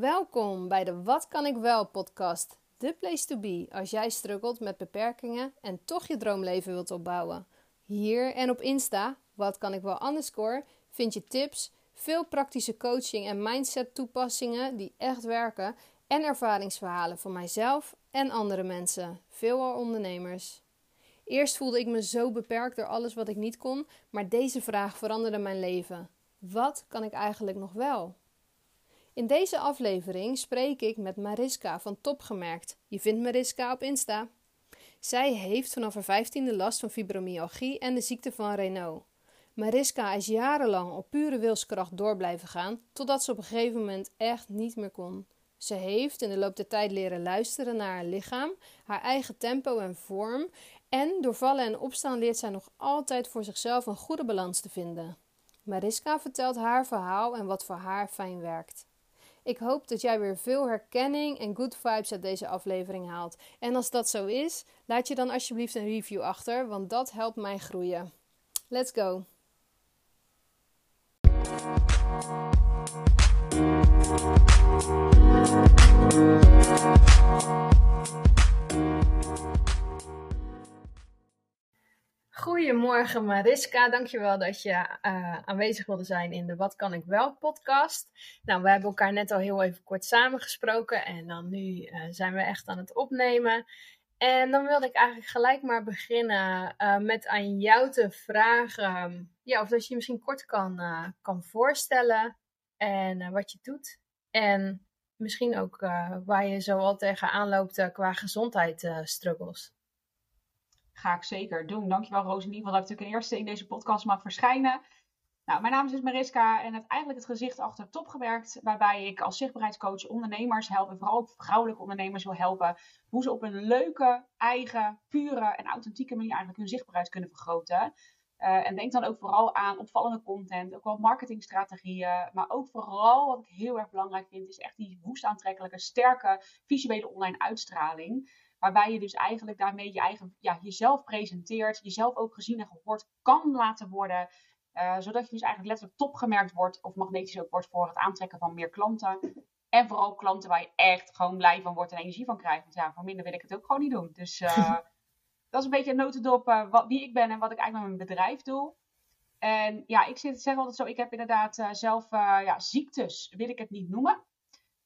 Welkom bij de Wat kan ik wel podcast. De place to be als jij struggelt met beperkingen en toch je droomleven wilt opbouwen. Hier en op Insta, wat kan ik wel underscore, vind je tips, veel praktische coaching en mindset toepassingen die echt werken en ervaringsverhalen van mijzelf en andere mensen, veelal ondernemers. Eerst voelde ik me zo beperkt door alles wat ik niet kon, maar deze vraag veranderde mijn leven. Wat kan ik eigenlijk nog wel? In deze aflevering spreek ik met Mariska van Topgemerkt. Je vindt Mariska op Insta. Zij heeft vanaf haar vijftiende last van fibromyalgie en de ziekte van Raynaud. Mariska is jarenlang op pure wilskracht door blijven gaan, totdat ze op een gegeven moment echt niet meer kon. Ze heeft in de loop der tijd leren luisteren naar haar lichaam, haar eigen tempo en vorm, en door vallen en opstaan leert zij nog altijd voor zichzelf een goede balans te vinden. Mariska vertelt haar verhaal en wat voor haar fijn werkt. Ik hoop dat jij weer veel herkenning en good vibes uit deze aflevering haalt. En als dat zo is, laat je dan alsjeblieft een review achter, want dat helpt mij groeien. Let's go! Goedemorgen Mariska, dankjewel dat je uh, aanwezig wilde zijn in de Wat kan ik wel podcast. Nou, we hebben elkaar net al heel even kort samengesproken en dan nu uh, zijn we echt aan het opnemen. En dan wilde ik eigenlijk gelijk maar beginnen uh, met aan jou te vragen ja, of dat je je misschien kort kan, kan voorstellen en wat je doet. En misschien ook waar je zo al tegenaan loopt qua gezondheidsstruggles. Ga ik zeker doen. Dankjewel Rosalie, want dat ik een eerste in deze podcast mag verschijnen. Nou, mijn naam is dus Mariska en heb eigenlijk het gezicht achter top gewerkt, waarbij ik als zichtbaarheidscoach ondernemers help en vooral ook vrouwelijke ondernemers wil helpen, hoe ze op een leuke, eigen, pure en authentieke manier eigenlijk hun zichtbaarheid kunnen vergroten. Uh, en denk dan ook vooral aan opvallende content, ook wel marketingstrategieën, maar ook vooral wat ik heel erg belangrijk vind, is echt die woest aantrekkelijke, sterke visuele online uitstraling. Waarbij je dus eigenlijk daarmee je eigen, ja, jezelf presenteert, jezelf ook gezien en gehoord kan laten worden. Uh, zodat je dus eigenlijk letterlijk topgemerkt wordt of magnetisch ook wordt voor het aantrekken van meer klanten. En vooral klanten waar je echt gewoon blij van wordt en energie van krijgt. Want ja, voor minder wil ik het ook gewoon niet doen. Dus uh, dat is een beetje een notendop uh, wat, wie ik ben en wat ik eigenlijk met mijn bedrijf doe. En ja, ik zeg altijd zo, ik heb inderdaad zelf ja, ziektes, wil ik het niet noemen.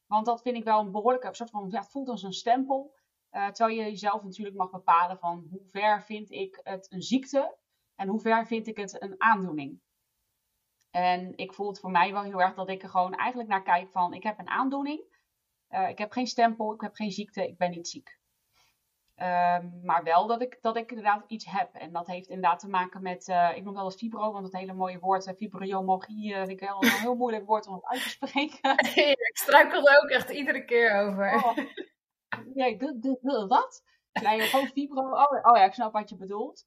Want dat vind ik wel een behoorlijke soort van, ja, het voelt als een stempel. Uh, terwijl je jezelf natuurlijk mag bepalen van hoe ver vind ik het een ziekte en hoe ver vind ik het een aandoening. En ik voel het voor mij wel heel erg dat ik er gewoon eigenlijk naar kijk van ik heb een aandoening. Uh, ik heb geen stempel, ik heb geen ziekte, ik ben niet ziek. Uh, maar wel dat ik, dat ik inderdaad iets heb. En dat heeft inderdaad te maken met, uh, ik noem wel eens fibro, want het hele mooie woord, fibromyalgie, vind ik heel, een heel moeilijk woord om uit te spreken. ik struikel er ook echt iedere keer over. Oh ja, wat? Nee, gewoon fibro. Oh, oh ja, ik snap wat je bedoelt.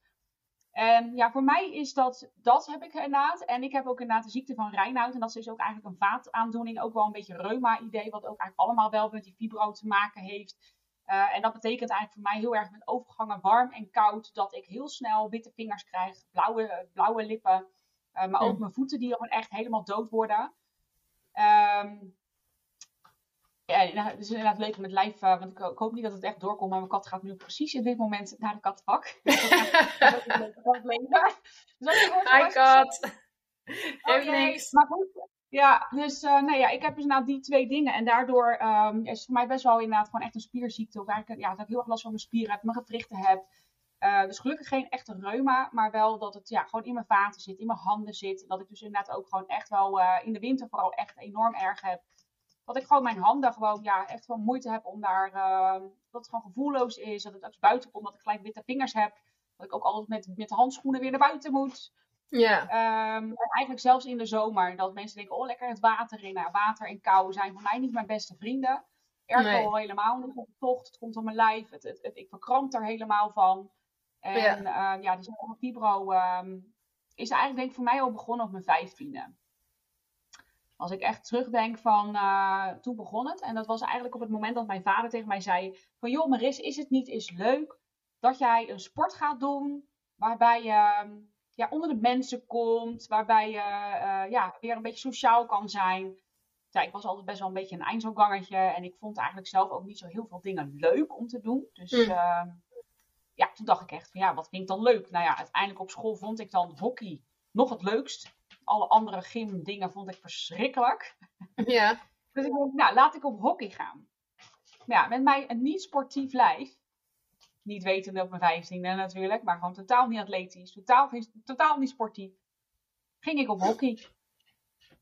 En ja, voor mij is dat, dat heb ik inderdaad. En ik heb ook inderdaad de ziekte van Reinhout. En dat is dus ook eigenlijk een vaataandoening. Ook wel een beetje reuma-idee. Wat ook eigenlijk allemaal wel met die fibro te maken heeft. Uh, en dat betekent eigenlijk voor mij heel erg met overgangen warm en koud. Dat ik heel snel witte vingers krijg. Blauwe, blauwe lippen. Uh, maar ook mijn voeten die gewoon echt helemaal dood worden. Um, ja, nou, dus inderdaad leuk met live, uh, want ik, ik, hoop niet dat het echt doorkomt, maar mijn kat gaat nu precies in dit moment naar de kattenbak. Hi kat! Oh, niks. Maar goed, ja, dus uh, nee, ja, ik heb dus inderdaad die twee dingen. En daardoor um, is het voor mij best wel inderdaad gewoon echt een spierziekte. Of eigenlijk, ja, dat ik heel erg last van mijn spieren heb, mijn gewrichten heb. Uh, dus gelukkig geen echte reuma, maar wel dat het ja, gewoon in mijn vaten zit, in mijn handen zit. Dat ik dus inderdaad ook gewoon echt wel uh, in de winter vooral echt enorm erg heb dat ik gewoon mijn handen gewoon ja, echt wel moeite heb om daar. Uh, dat het gewoon gevoelloos is. Dat het ook buiten komt, dat ik gelijk witte vingers heb. Dat ik ook altijd met, met handschoenen weer naar buiten moet. Ja. Um, en eigenlijk zelfs in de zomer. Dat mensen denken, oh lekker het water in. Nou, water en kou zijn voor mij niet mijn beste vrienden. Ergo nee. helemaal niet. Het tocht, het komt op mijn lijf. Het, het, het, ik verkramp er helemaal van. En ja, uh, ja die fibro um, is eigenlijk denk ik voor mij al begonnen op mijn vijftiende. Als ik echt terugdenk van uh, toen begon het. En dat was eigenlijk op het moment dat mijn vader tegen mij zei: van joh, Maris, is het niet eens leuk dat jij een sport gaat doen waarbij je ja, onder de mensen komt, waarbij je uh, ja, weer een beetje sociaal kan zijn. ja, ik was altijd best wel een beetje een eindselgangertje. En ik vond eigenlijk zelf ook niet zo heel veel dingen leuk om te doen. Dus Mm. ehm, ja, toen dacht ik echt van ja, wat vind ik dan leuk? Nou ja, uiteindelijk op school vond ik dan hockey nog het leukst. Alle andere gymdingen vond ik verschrikkelijk. Ja. Dus ik dacht, nou, laat ik op hockey gaan. Maar ja, met mij een niet sportief lijf. Niet wetende op mijn vijftiende natuurlijk, maar gewoon totaal niet atletisch, totaal, totaal niet sportief. Ging ik op hockey.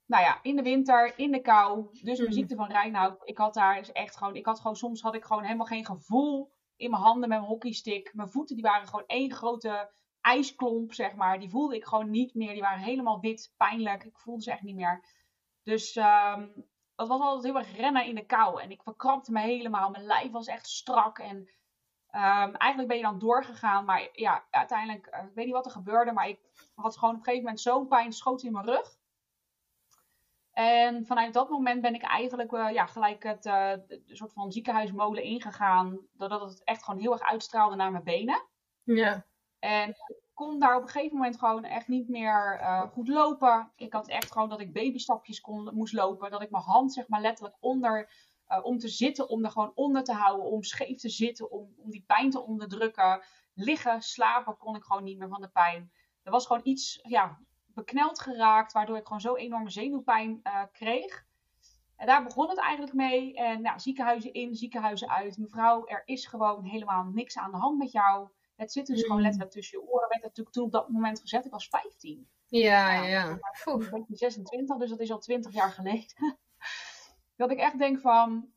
Nou ja, in de winter, in de kou. Dus mijn Mhm. ziekte van Reinoud. Ik had daar dus echt gewoon, ik had gewoon, soms had ik gewoon helemaal geen gevoel in mijn handen met mijn hockeystick. Mijn voeten die waren gewoon één grote ijsklomp, zeg maar. Die voelde ik gewoon niet meer. Die waren helemaal wit, pijnlijk. Ik voelde ze echt niet meer. Dus ehm, dat was altijd heel erg rennen in de kou. En ik verkrampte me helemaal. Mijn lijf was echt strak. En ehm, eigenlijk ben je dan doorgegaan. Maar ja, uiteindelijk, eh, ik weet niet wat er gebeurde. Maar ik had gewoon op een gegeven moment zo'n pijn, schoot in mijn rug. En vanuit dat moment ben ik eigenlijk eh, ja, gelijk het eh, soort van ziekenhuismolen ingegaan. Doordat het echt gewoon heel erg uitstraalde naar mijn benen. Ja. En ik kon daar op een gegeven moment gewoon echt niet meer eh, goed lopen. Ik had echt gewoon dat ik babystapjes kon, moest lopen. Dat ik mijn hand zeg maar letterlijk onder, eh, om te zitten, om er gewoon onder te houden. Om scheef te zitten, om, om die pijn te onderdrukken. Liggen, slapen kon ik gewoon niet meer van de pijn. Er was gewoon iets ja, bekneld geraakt, waardoor ik gewoon zo enorme zenuwpijn eh, kreeg. En daar begon het eigenlijk mee. En nou, ziekenhuizen in, ziekenhuizen uit. Mevrouw, er is gewoon helemaal niks aan de hand met jou. Het zit dus Mm. gewoon letterlijk tussen je oren. Werd natuurlijk toen op dat moment gezet. Ik was 15. Ja, Ja. Ik ben 26, dus dat is al 20 jaar geleden. dat ik echt denk van.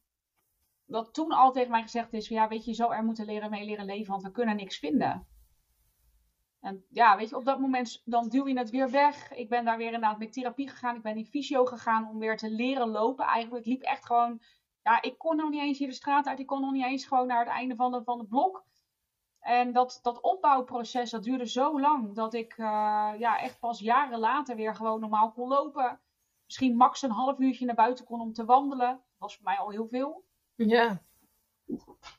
Dat toen al tegen mij gezegd is: van, ja, weet je, je zou er moeten leren mee leren leven, want we kunnen niks vinden. En ja, weet je, op dat moment dan duw je het weer weg. Ik ben daar weer inderdaad met therapie gegaan. Ik ben in fysio gegaan om weer te leren lopen. Eigenlijk ik liep echt gewoon. Ja, ik kon nog niet eens hier de straat uit. Ik kon nog niet eens gewoon naar het einde van de, van de blok. En dat, dat opbouwproces, dat duurde zo lang. Dat ik eh, ja, echt pas jaren later weer gewoon normaal kon lopen. Misschien max een half uurtje naar buiten kon om te wandelen. Dat was voor mij al heel veel. Ja.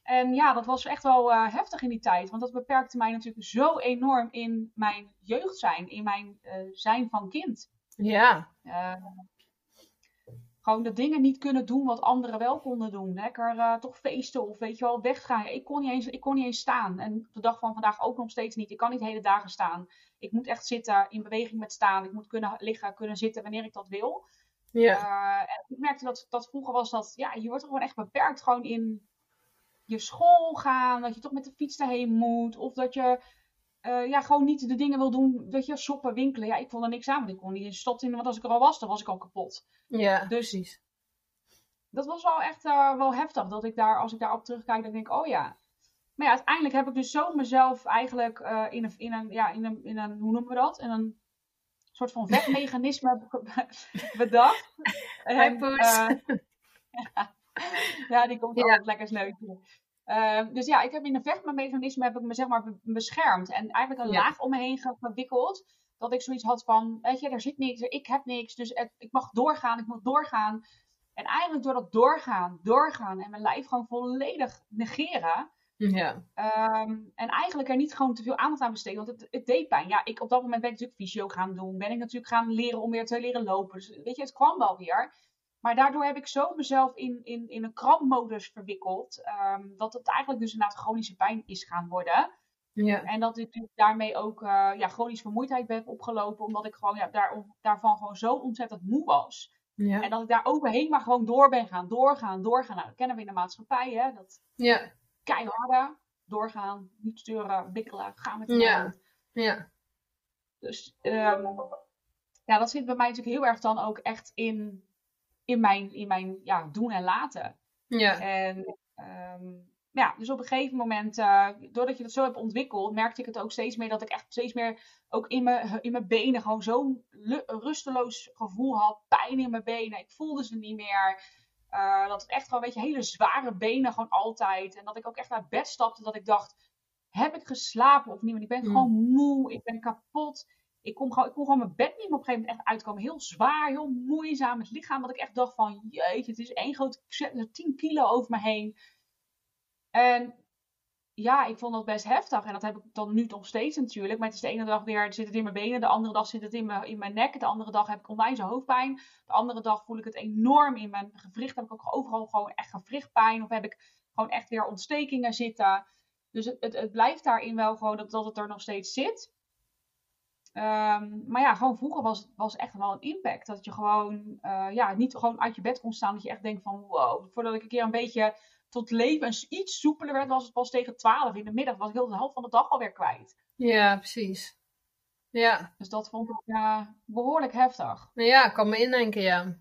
En ja, dat was echt wel eh, heftig in die tijd. Want dat beperkte mij natuurlijk zo enorm in mijn jeugd zijn. In mijn eh, zijn van kind. Ja. Gewoon de dingen niet kunnen doen wat anderen wel konden doen. Lekker eh, toch feesten of weet je wel, weggaan. Ik kon, niet eens, ik kon niet eens staan. En op de dag van vandaag ook nog steeds niet. Ik kan niet hele dagen staan. Ik moet echt zitten, in beweging met staan. Ik moet kunnen liggen, kunnen zitten wanneer ik dat wil. Ja. Eh, en ik merkte dat, dat vroeger was dat, ja, je wordt gewoon echt beperkt gewoon in je school gaan. Dat je toch met de fiets daarheen moet. Of dat je eh, ja, gewoon niet de dingen wil doen. Dat je shoppen, winkelen. Ja, ik vond er niks aan. Want ik kon niet stad in. Want als ik er al was, dan was ik al kapot. Ja. Dus- precies. Dat was wel echt eh, wel heftig. Dat ik daar, als ik daarop terugkijk, dan denk ik, oh ja. Maar ja, uiteindelijk heb ik dus zo mezelf eigenlijk eh, in, een, in, een, ja, in, een, in een, hoe noemen we dat? In een soort van wegmechanisme bedacht. En, Hi, ja, die komt Ja. altijd lekker sneuvelen. Ehm, dus ja, ik heb in een vechtmechanisme heb ik me zeg maar be- beschermd. En eigenlijk een Ja. laag om me heen ge- gewikkeld. Dat ik zoiets had van, weet je, er zit niks, ik heb niks. Dus het- ik mag doorgaan, ik mag doorgaan. En eigenlijk door dat doorgaan, doorgaan en mijn lijf gewoon volledig negeren. Ja. ehm, en eigenlijk er niet gewoon te veel aandacht aan besteden. Want het, het deed pijn. Ja, ik, op dat moment ben ik natuurlijk fysio gaan doen. Ben ik natuurlijk gaan leren om weer te leren lopen. Dus weet je, het kwam wel weer. Maar daardoor heb ik zo mezelf in, in, in een krampmodus verwikkeld. ehm, dat het eigenlijk dus inderdaad chronische pijn is gaan worden. Ja. En dat ik natuurlijk daarmee ook eh ja, chronische vermoeidheid ben opgelopen. Omdat ik gewoon ja, daar, daarvan gewoon zo ontzettend moe was. Ja. En dat ik daar overheen maar gewoon door ben gaan, doorgaan, doorgaan. Nou, dat kennen we in de maatschappij, hè. Dat Ja. keiharde, doorgaan, niet sturen, wikkelen, gaan met de Ja. hand. Ja. Dus ehm, ja, dat zit bij mij natuurlijk heel erg dan ook echt in, in mijn, in mijn ja, doen en laten. Ja. En ehm, ja, dus op een gegeven moment, eh, doordat je dat zo hebt ontwikkeld, merkte ik het ook steeds meer dat ik echt steeds meer ook in mijn, in mijn benen gewoon zo'n rusteloos gevoel had. Pijn in mijn benen. Ik voelde ze niet meer. Eh, dat het echt gewoon, weet je, hele zware benen gewoon altijd. En dat ik ook echt naar bed stapte dat ik dacht, heb ik geslapen of niet? Want ik ben Hmm. gewoon moe, ik ben kapot. Ik kon, gewoon, ik kon gewoon mijn bed niet op een gegeven moment echt uitkomen. Heel zwaar, heel moeizaam. Het lichaam dat ik echt dacht van, jeetje, het is één groot, zet er 10 kilo over me heen. En ja, ik vond dat best heftig. En dat heb ik dan nu nog steeds natuurlijk. Maar het is de ene dag weer zit het in mijn benen. De andere dag zit het in mijn, in mijn nek. De andere dag heb ik onwijs hoofdpijn. De andere dag voel ik het enorm in mijn gewricht. Heb ik ook overal gewoon echt gewrichtpijn. Of heb ik gewoon echt weer ontstekingen zitten. Dus het, het, het blijft daarin wel gewoon dat, dat het er nog steeds zit. Ehm, maar ja, gewoon vroeger was, was echt wel een impact. Dat je gewoon uh, ja, niet gewoon uit je bed kon staan. Dat je echt denkt van wow. Voordat ik een keer een beetje tot leven iets soepeler werd, was het pas tegen 12 in de middag. Was ik heel de helft van de dag alweer kwijt. Ja, precies. Ja. Dus dat vond ik ja, behoorlijk heftig. Ja, ik kan me indenken, ja.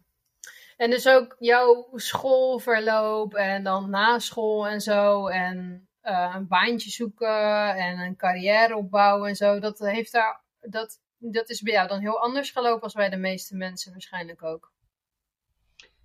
En dus ook jouw schoolverloop en dan na school en zo. En uh, een baantje zoeken en een carrière opbouwen en zo. Dat, heeft daar, dat, dat is bij jou dan heel anders gelopen als bij de meeste mensen waarschijnlijk ook.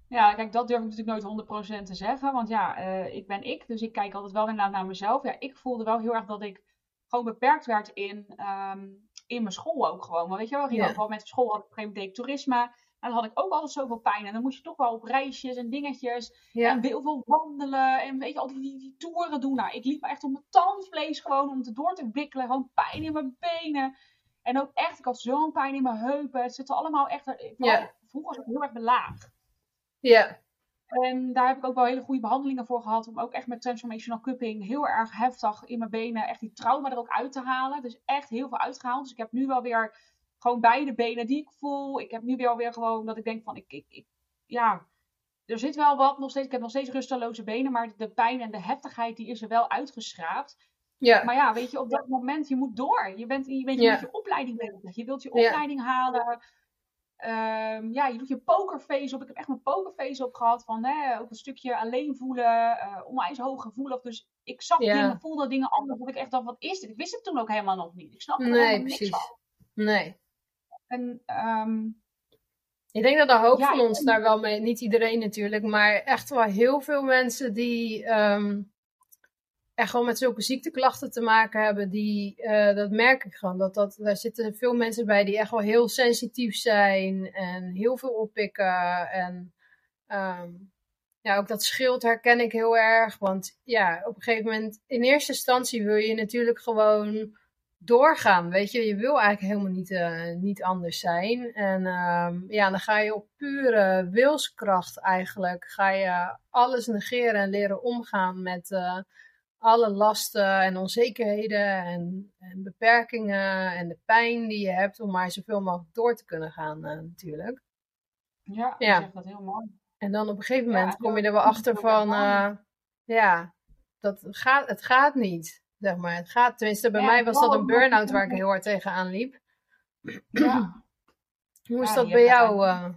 Ja, kijk, dat durf ik natuurlijk nooit 100% te zeggen. Want ja, uh, ik ben ik, dus ik kijk altijd wel inderdaad naar mezelf. Ja, ik voelde wel heel erg dat ik gewoon beperkt werd in, um, in mijn school ook gewoon. Maar weet je wel, ik ging ook wel met school, had ik op een gegeven moment toerisme. En dan had ik ook altijd zoveel pijn. En dan moest je toch wel op reisjes en dingetjes. Ja. En heel veel wandelen. En weet je, al die, die, die toeren doen. Nou, ik liep me echt op mijn tandvlees gewoon om te door te wikkelen. Gewoon pijn in mijn benen. En ook echt, ik had zo'n pijn in mijn heupen. Het zit allemaal echt... Vroeger was ik heel erg belaagd. Ja. En daar heb ik ook wel hele goede behandelingen voor gehad. Om ook echt met transformational cupping heel erg heftig in mijn benen echt die trauma er ook uit te halen. Dus echt heel veel uitgehaald. Dus ik heb nu wel weer gewoon beide benen die ik voel. Ik heb nu wel weer gewoon dat ik denk van ik, ik, ik ja, er zit wel wat nog steeds. Ik heb nog steeds rusteloze benen, maar de pijn en de heftigheid die is er wel uitgeschraapt. Ja. Maar ja, weet je, op dat moment, je moet door. Je bent, je, bent, je je opleiding bezig. Je wilt je opleiding halen. Um, ja, je doet je pokerface op. Ik heb echt mijn pokerface op gehad. Van hè, ook een stukje alleen voelen. Uh, onwijs hoog gevoelig. Dus ik zag dingen, voelde dingen anders. Dat ik echt dacht, wat is dit? Ik wist het toen ook helemaal nog niet. Ik snapte er nee, precies. niks van. Nee. En, um, ik denk dat de hoop van ons daar wel mee, niet iedereen natuurlijk, maar echt wel heel veel mensen die um, echt wel met zulke ziekteklachten te maken hebben, die, uh, dat merk ik gewoon. Dat, dat, daar zitten veel mensen bij die echt wel heel sensitief zijn en heel veel oppikken. En um, ja, ook dat schild herken ik heel erg. Want ja, op een gegeven moment, in eerste instantie wil je natuurlijk gewoon doorgaan. Weet je, je wil eigenlijk helemaal niet, uh, niet anders zijn. En um, ja, dan ga je op pure wilskracht eigenlijk, ga je alles negeren en leren omgaan met uh, alle lasten en onzekerheden en, en, beperkingen en de pijn die je hebt om maar zoveel mogelijk door te kunnen gaan uh, natuurlijk. Ja, ja. zegt dat heel mooi. En dan op een gegeven moment kom je er wel achter van, ja, dat gaat, het gaat niet. Zeg maar. Het gaat, tenminste, bij mij was dat een burn-out waar ik heel hard tegenaan liep. Ja. Hoe is dat bij jou? Uh,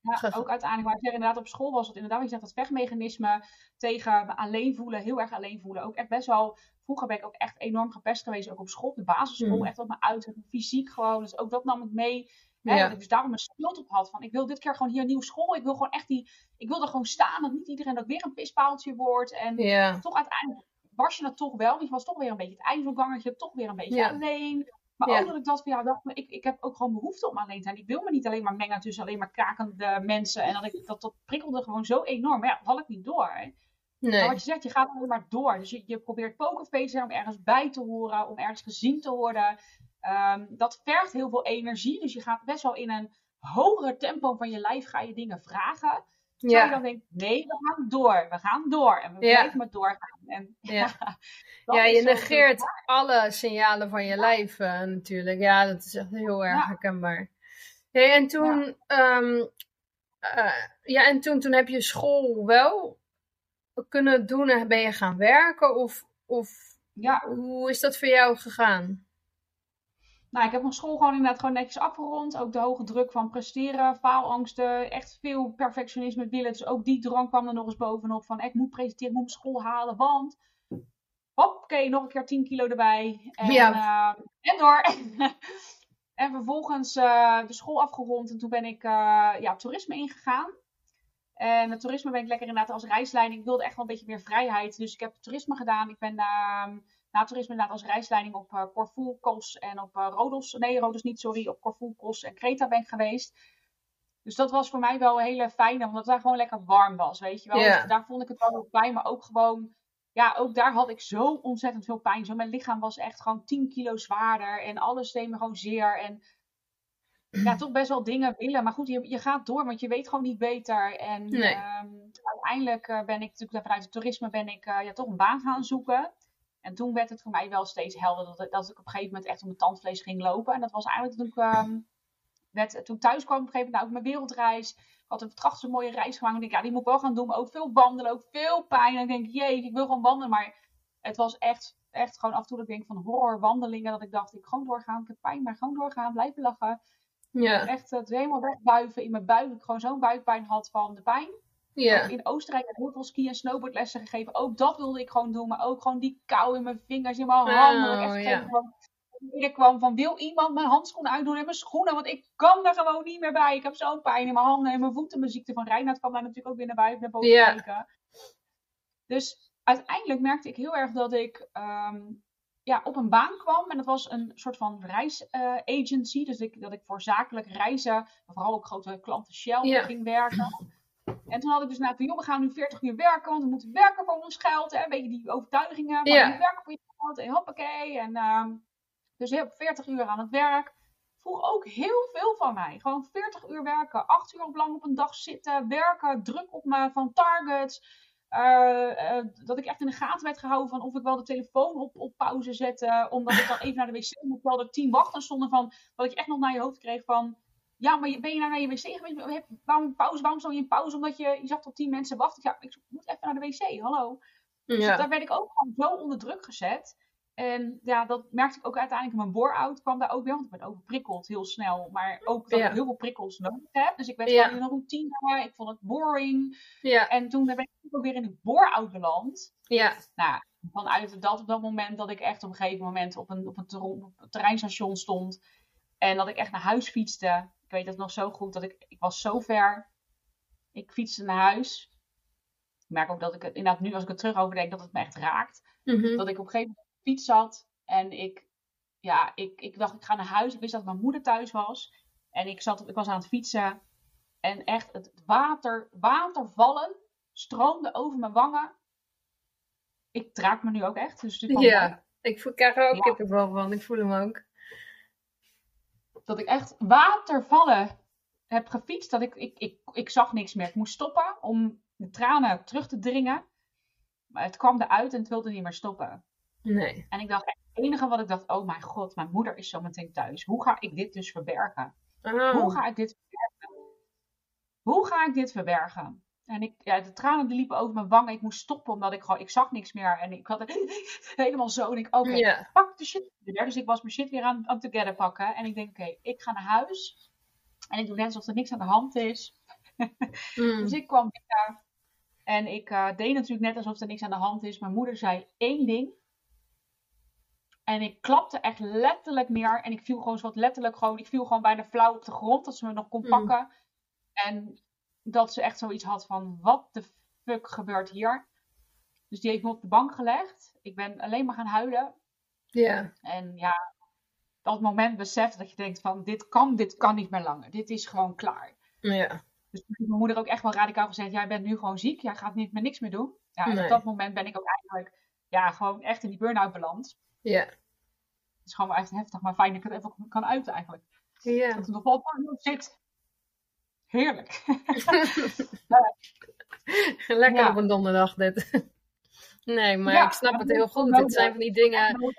ja, ook uiteindelijk, maar ik zeg inderdaad, op school was het inderdaad, je zegt dat vechtmechanisme tegen alleen voelen, heel erg alleen voelen. Ook echt best wel, vroeger ben ik ook echt enorm gepest geweest, ook op school, de basisschool, mm. echt op mijn uit, fysiek gewoon. Dus ook dat nam ik mee. Hè, ja. Dat ik dus daarom een schuld op had van, ik wil dit keer gewoon hier een nieuwe school. Ik wil gewoon echt die, ik wil er gewoon staan, dat niet iedereen dat weer een pispaaltje wordt. En toch uiteindelijk was je dat toch wel. Want je was toch weer een beetje het eindelgangertje, toch weer een beetje alleen. Maar ook dat ik dat van ja, dacht, ik, ik heb ook gewoon behoefte om alleen te zijn. Ik wil me niet alleen maar mengen tussen alleen maar krakende mensen. En dat, ik, dat, dat prikkelde gewoon zo enorm. Maar ja, dat had ik niet door. Nee. Maar wat je zegt, je gaat alleen maar door. Dus je, je probeert pokerface te zijn om ergens bij te horen, om ergens gezien te worden. Um, dat vergt heel veel energie. Dus je gaat best wel in een hogere tempo van je lijf ga je dingen vragen. Terwijl ja. je dan denkt, nee, we gaan door. We gaan door. En we blijven maar doorgaan. En, ja, ja, je negeert alle signalen van je lijf uh, natuurlijk. Ja, dat is echt heel erg herkenbaar. Hey, en toen. Um, uh, ja, en toen, toen heb je school wel kunnen doen en ben je gaan werken? Of, of ja. hoe is dat voor jou gegaan? Nou, ik heb mijn school gewoon inderdaad gewoon netjes afgerond. Ook de hoge druk van presteren, faalangsten, echt veel perfectionisme willen. Dus ook die drang kwam er nog eens bovenop van ik moet presenteren, ik moet mijn school halen, want... Oké, nog een keer 10 kilo erbij. En, ja. uh, en door. en vervolgens uh, de school afgerond en toen ben ik uh, ja, toerisme ingegaan. En het toerisme ben ik lekker inderdaad als reisleiding. Ik wilde echt wel een beetje meer vrijheid. Dus ik heb toerisme gedaan. Ik ben uh, na toerisme inderdaad als reisleiding op uh, Corfu, Kos en op uh, Rodos. Nee, Rodos niet, sorry. Op Corfu, Kos en Kreta ben ik geweest. Dus dat was voor mij wel een hele fijne, omdat het daar gewoon lekker warm was, weet je wel. Dus daar vond ik het wel bij, maar ook gewoon ja, ook daar had ik zo ontzettend veel pijn. Zo, mijn lichaam was echt gewoon 10 kilo zwaarder. En alles deed me gewoon zeer. En ja, toch best wel dingen willen. Maar goed, je, je gaat door, want je weet gewoon niet beter. En Nee. ehm, uiteindelijk eh, ben ik natuurlijk vanuit het toerisme ben ik eh, ja, toch een baan gaan zoeken. En toen werd het voor mij wel steeds helder dat, ik- dat ik op een gegeven moment echt op mijn tandvlees ging lopen. En dat was eigenlijk toen ik, ehm, werd, toen ik thuis kwam op een gegeven moment, nou, ook mijn wereldreis. Ik had een prachtige mooie reis gemaakt. Ik denk, ja, die moet ik wel gaan doen. Maar ook veel wandelen, ook veel pijn. En ik denk, jee, ik wil gewoon wandelen. Maar het was echt, echt gewoon af en toe dat ik denk van horror wandelingen. Dat ik dacht, ik gewoon doorgaan. Ik heb pijn, maar gewoon doorgaan. Blijven lachen. Ja, Echt het helemaal wegbuiven in mijn buik. Dat ik gewoon zo'n buikpijn had van de pijn. Ja, in Oostenrijk heb ik heel veel ski- en snowboardlessen gegeven. Ook dat wilde ik gewoon doen. Maar ook gewoon die kou in mijn vingers, in mijn handen. Dat ik echt Oh, ja. beneden kwam van wil iemand mijn handschoenen uitdoen en mijn schoenen. Want ik kan er gewoon niet meer bij. Ik heb zo'n pijn in mijn handen en mijn voeten. Mijn ziekte van Reinhard kwam daar natuurlijk ook weer naar buiten. Naar boven Ja. kijken. Dus uiteindelijk merkte ik heel erg dat ik ehm, ja, op een baan kwam. En dat was een soort van reisagency. dus ik, dat ik voor zakelijk reizen, vooral ook grote klanten Shell Ja. ging werken. En toen had ik dus nou, van, joh, we gaan nu 40 uur werken, want we moeten werken voor ons geld. Hè? Een beetje die overtuigingen. Maar Ja. werken voor je geld en hoppakee. En ehm, dus heel 40 uur aan het werk. Vroeg ook heel veel van mij. Gewoon 40 uur werken, 8 uur lang op een dag zitten, werken, druk op me van targets. Eh, eh, dat ik echt in de gaten werd gehouden van of ik wel de telefoon op, op pauze zette. Omdat ik dan even naar de wc moet. Terwijl er tien wachten stonden van. Dat ik echt nog naar je hoofd kreeg van. Ja, maar ben je nou naar je wc geweest? Waarom pauze? Waarom stond je in pauze? Omdat je, je zag tot tien mensen wachten. Ja, ik moet even naar de wc. Hallo. Dus ja. daar werd ik ook gewoon zo onder druk gezet. En ja, dat merkte ik ook uiteindelijk in mijn bore-out. kwam daar ook weer, want ik ben overprikkeld heel snel. Maar ook dat Ja. ik heel veel prikkels nodig heb. Dus ik werd Ja. gewoon in een routine. Ik vond het boring. Ja, En toen ben ik ook weer in een bore-out beland. ja, Nou, vanuit dat op dat moment dat ik echt op een gegeven moment op een, op een, ter- op een terreinstation stond. En dat ik echt naar huis fietste. Ik weet dat nog zo goed. Dat ik, ik was zo ver. Ik fietste naar huis. Ik merk ook dat ik het, inderdaad nu als ik er terug over denk, dat het me echt raakt. Mhm. Dat ik op een gegeven moment op de fiets zat. En ik, ja, ik, ik dacht ik ga naar huis. Ik wist dat mijn moeder thuis was. En ik, zat, ik was aan het fietsen. En echt het water, watervallen stroomde over mijn wangen. Ik draak me nu ook echt. Dus ja. Ik voel- krijg er ook Ja. kippenvel van. Ik voel hem ook. Dat ik echt watervallen heb gefietst. Dat ik, ik, ik, ik zag niks meer. Ik moest stoppen om de tranen terug te dringen. Maar het kwam eruit en het wilde niet meer stoppen. Nee. En ik dacht, het enige wat ik dacht, oh mijn god, mijn moeder is zo meteen thuis. Hoe ga ik dit dus verbergen? Oh. Hoe ga ik dit verbergen? Hoe ga ik dit verbergen? En ik, ja, de tranen die liepen over mijn wangen. Ik moest stoppen omdat ik gewoon, ik zag niks meer. En ik had het helemaal zo. En ik, oké, pak de shit weer. Dus ik was mijn shit weer aan, aan het together pakken. En ik denk, oké, ik ga naar huis. En ik doe net alsof er niks aan de hand is. Mm. Dus ik kwam binnen. En ik eh, deed natuurlijk net alsof er niks aan de hand is. Mijn moeder zei één ding. En ik klapte echt letterlijk neer. En ik viel gewoon zo wat letterlijk gewoon. Ik viel gewoon bijna flauw op de grond. Dat ze me nog kon Mm. pakken. En dat ze echt zoiets had van: wat de fuck gebeurt hier? Dus die heeft me op de bank gelegd. Ik ben alleen maar gaan huilen. Ja. En ja, dat moment beseft dat je denkt van dit kan, dit kan niet meer langer. Dit is gewoon klaar. Ja. Dus toen heeft mijn moeder ook echt wel radicaal gezegd, jij bent nu gewoon ziek, jij gaat niet meer niks meer doen. Ja, en Nee. op dat moment ben ik ook eigenlijk ja, gewoon echt in die burn-out beland. Ja. Het is gewoon wel echt heftig, maar fijn dat ik het even kan uiten eigenlijk. Ja. Dat het nog wel op zit. Heerlijk. Lekker Ja. op een donderdag dit. Nee, maar Ja, ik snap het heel goed. Het zijn van die dingen.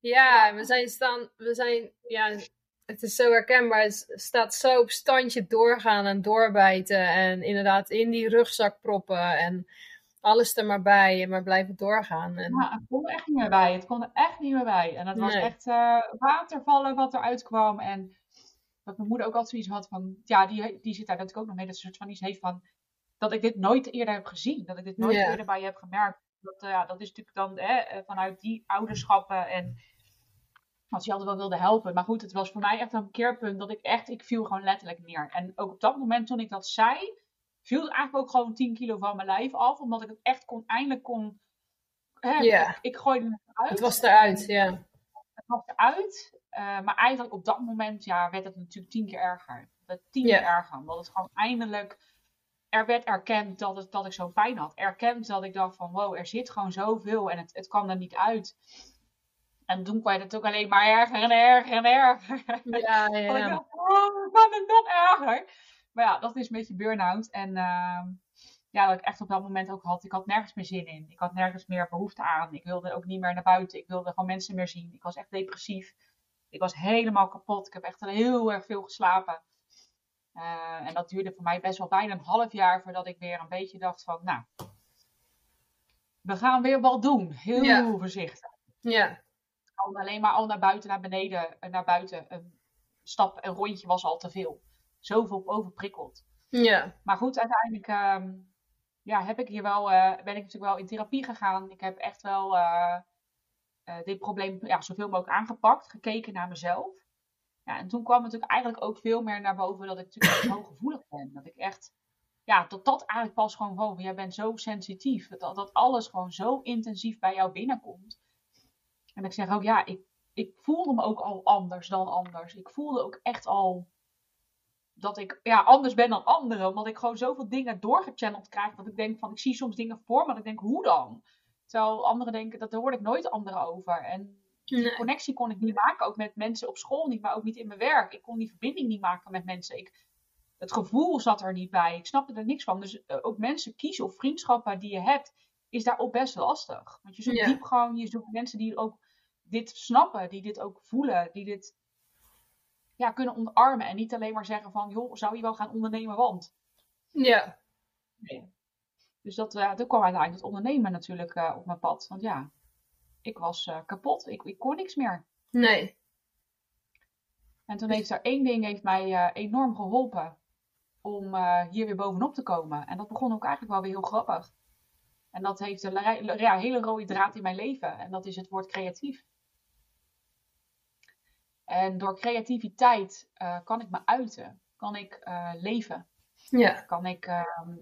Ja, we zijn staan, we zijn, ja, het is zo herkenbaar. Het staat zo op standje doorgaan en doorbijten. En inderdaad in die rugzak proppen en alles er maar bij en maar blijven doorgaan. En, Ja, het kon er echt niet meer bij. Het kon er echt niet meer bij. En het was Nee. echt eh, watervallen wat eruit kwam. En dat mijn moeder ook altijd zoiets had van... Ja, die, die zit daar natuurlijk ook nog mee. Dat ze soort van iets heeft van... Dat ik dit nooit eerder heb gezien. Dat ik dit nooit eerder bij je heb gemerkt. Dat, eh, ja, dat is natuurlijk dan hè, eh, vanuit die ouderschappen. En als je altijd wel wilde helpen. Maar goed, het was voor mij echt een keerpunt. Dat ik echt... Ik viel gewoon letterlijk neer. En ook op dat moment toen ik dat zei... Viel het eigenlijk ook gewoon 10 kilo van mijn lijf af. Omdat ik het echt kon, eindelijk kon... Hè, ik, ik gooide het eruit. het was eruit, ja. Het was eruit. Eh, maar eigenlijk op dat moment ja, werd het natuurlijk tien keer erger. Tien Ja. keer erger. Omdat het gewoon eindelijk er werd erkend dat, het, dat ik zo'n pijn had. Erkend dat ik dacht van wow, er zit gewoon zoveel en het, het kan er niet uit. En toen kwam het ook alleen maar erger en erger en erger. Ja, ja. Want ik dacht, oh, kan het nog erger? Maar ja, dat is een beetje burn-out. En ehm, ja, dat ik echt op dat moment ook had, ik had nergens meer zin in. Ik had nergens meer behoefte aan. Ik wilde ook niet meer naar buiten. Ik wilde gewoon mensen meer zien. Ik was echt depressief. Ik was helemaal kapot. Ik heb echt heel erg veel geslapen. Eh, en dat duurde voor mij best wel bijna een half jaar voordat ik weer een beetje dacht van, nou, we gaan weer wat doen. Heel Ja. voorzichtig. Ja. Al alleen maar al naar buiten, naar beneden, eh, naar buiten. Een stap, een rondje was al te veel. Zoveel overprikkeld. Ja. Maar goed, uiteindelijk ehm, ja, heb ik hier wel, eh, ben ik natuurlijk wel in therapie gegaan. Ik heb echt wel eh, dit probleem ja, zoveel mogelijk aangepakt, gekeken naar mezelf. Ja, en toen kwam natuurlijk eigenlijk ook veel meer naar boven dat ik natuurlijk echt hooggevoelig ben. Dat ik echt, ja, dat dat eigenlijk pas gewoon, wow, jij bent zo sensitief. Dat, dat alles gewoon zo intensief bij jou binnenkomt. En ik zeg ook, ja, ik, ik voelde me ook al anders dan anders. Ik voelde ook echt al dat ik ja, anders ben dan anderen. Omdat ik gewoon zoveel dingen doorgechanneld krijg. Dat ik denk van, ik zie soms dingen voor me. Dat ik denk, hoe dan? Terwijl anderen denken, dat daar hoor ik nooit anderen over. En die Nee. connectie kon ik niet maken. Ook met mensen op school niet, maar ook niet in mijn werk. Ik kon die verbinding niet maken met mensen. Ik, het gevoel zat er niet bij. Ik snapte er niks van. Dus eh, ook mensen kiezen of vriendschappen die je hebt, is daar ook best lastig. Want je zoekt Ja. diep gewoon, je zoekt mensen die ook dit snappen, die dit ook voelen, die dit ja, kunnen omarmen. En niet alleen maar zeggen van, joh, zou je wel gaan ondernemen, want. Ja. Dus dat, toen kwam uiteindelijk het ondernemen natuurlijk eh, op mijn pad. Want ja, ik was eh, kapot. Ik, ik kon niks meer. Nee. En toen heeft er één ding heeft mij enorm geholpen om hier weer bovenop te komen. En dat begon ook eigenlijk wel weer heel grappig. En dat heeft een ja, hele rode draad in mijn leven. En dat is het woord creatief. En door creativiteit kan ik me uiten. Kan ik leven. Ja. Kan ik ehm,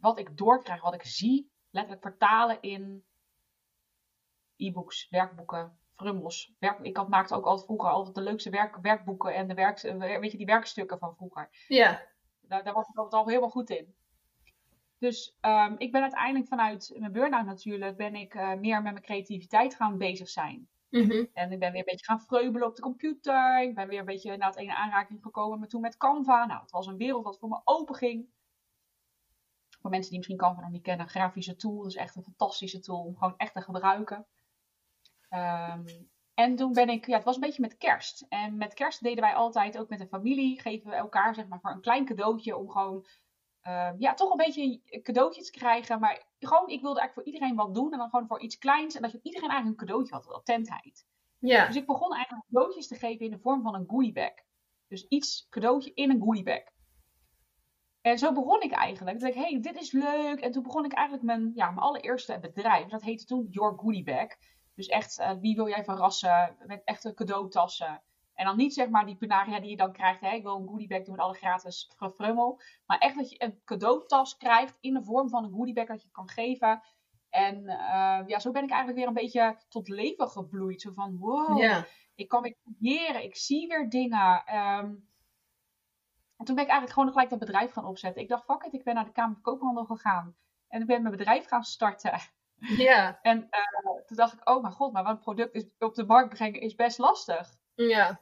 wat ik doorkrijg, wat ik zie, letterlijk vertalen in e-books, werkboeken, frummels. Werk, ik had, maakte ook altijd vroeger altijd de leukste werk, werkboeken en de werk, weet je, die werkstukken van vroeger. Ja. Daar, daar was ik altijd al helemaal goed in. Dus ehm, ik ben uiteindelijk vanuit mijn burn-out natuurlijk, ben ik eh, meer met mijn creativiteit gaan bezig zijn. Mhm. En ik ben weer een beetje gaan vreubelen op de computer. Ik ben weer een beetje naar het ene aanraking gekomen, maar toen met Canva. Nou, het was een wereld wat voor me open ging. Voor mensen die misschien Canva nog niet kennen, een grafische tool. Dat is echt een fantastische tool om gewoon echt te gebruiken. Ehm, en toen ben ik, ja, het was een beetje met kerst. En met kerst deden wij altijd ook met de familie, geven we elkaar zeg maar voor een klein cadeautje om gewoon, ehm, ja, toch een beetje een cadeautje te krijgen. Maar gewoon, ik wilde eigenlijk voor iedereen wat doen en dan gewoon voor iets kleins. En dat je iedereen eigenlijk een cadeautje had, attentheid. Ja. Dus ik begon eigenlijk cadeautjes te geven in de vorm van een goodiebag. Dus iets cadeautje in een goodiebag. En zo begon ik eigenlijk. Dacht ik, hey, dit is leuk. En toen begon ik eigenlijk mijn, ja, mijn allereerste bedrijf. Dat heette toen Your Goodiebag. Dus echt, eh, wie wil jij verrassen met echte cadeautassen. En dan niet zeg maar die penaria die je dan krijgt. Hè? Ik wil een goodiebag doen met alle gratis frummel. Maar echt dat je een cadeautas krijgt in de vorm van een goodiebag dat je kan geven. En eh, ja, zo ben ik eigenlijk weer een beetje tot leven gebloeid. Zo van, wow, ik kan weer creëren. Ik zie weer dingen. Ehm, en toen ben ik eigenlijk gewoon gelijk dat bedrijf gaan opzetten. Ik dacht, fuck it, ik ben naar de Kamer van Koophandel gegaan. En ik ben mijn bedrijf gaan starten. Ja. En eh, toen dacht ik, oh mijn god, maar wat een product is, op de markt brengen is best lastig. Ja.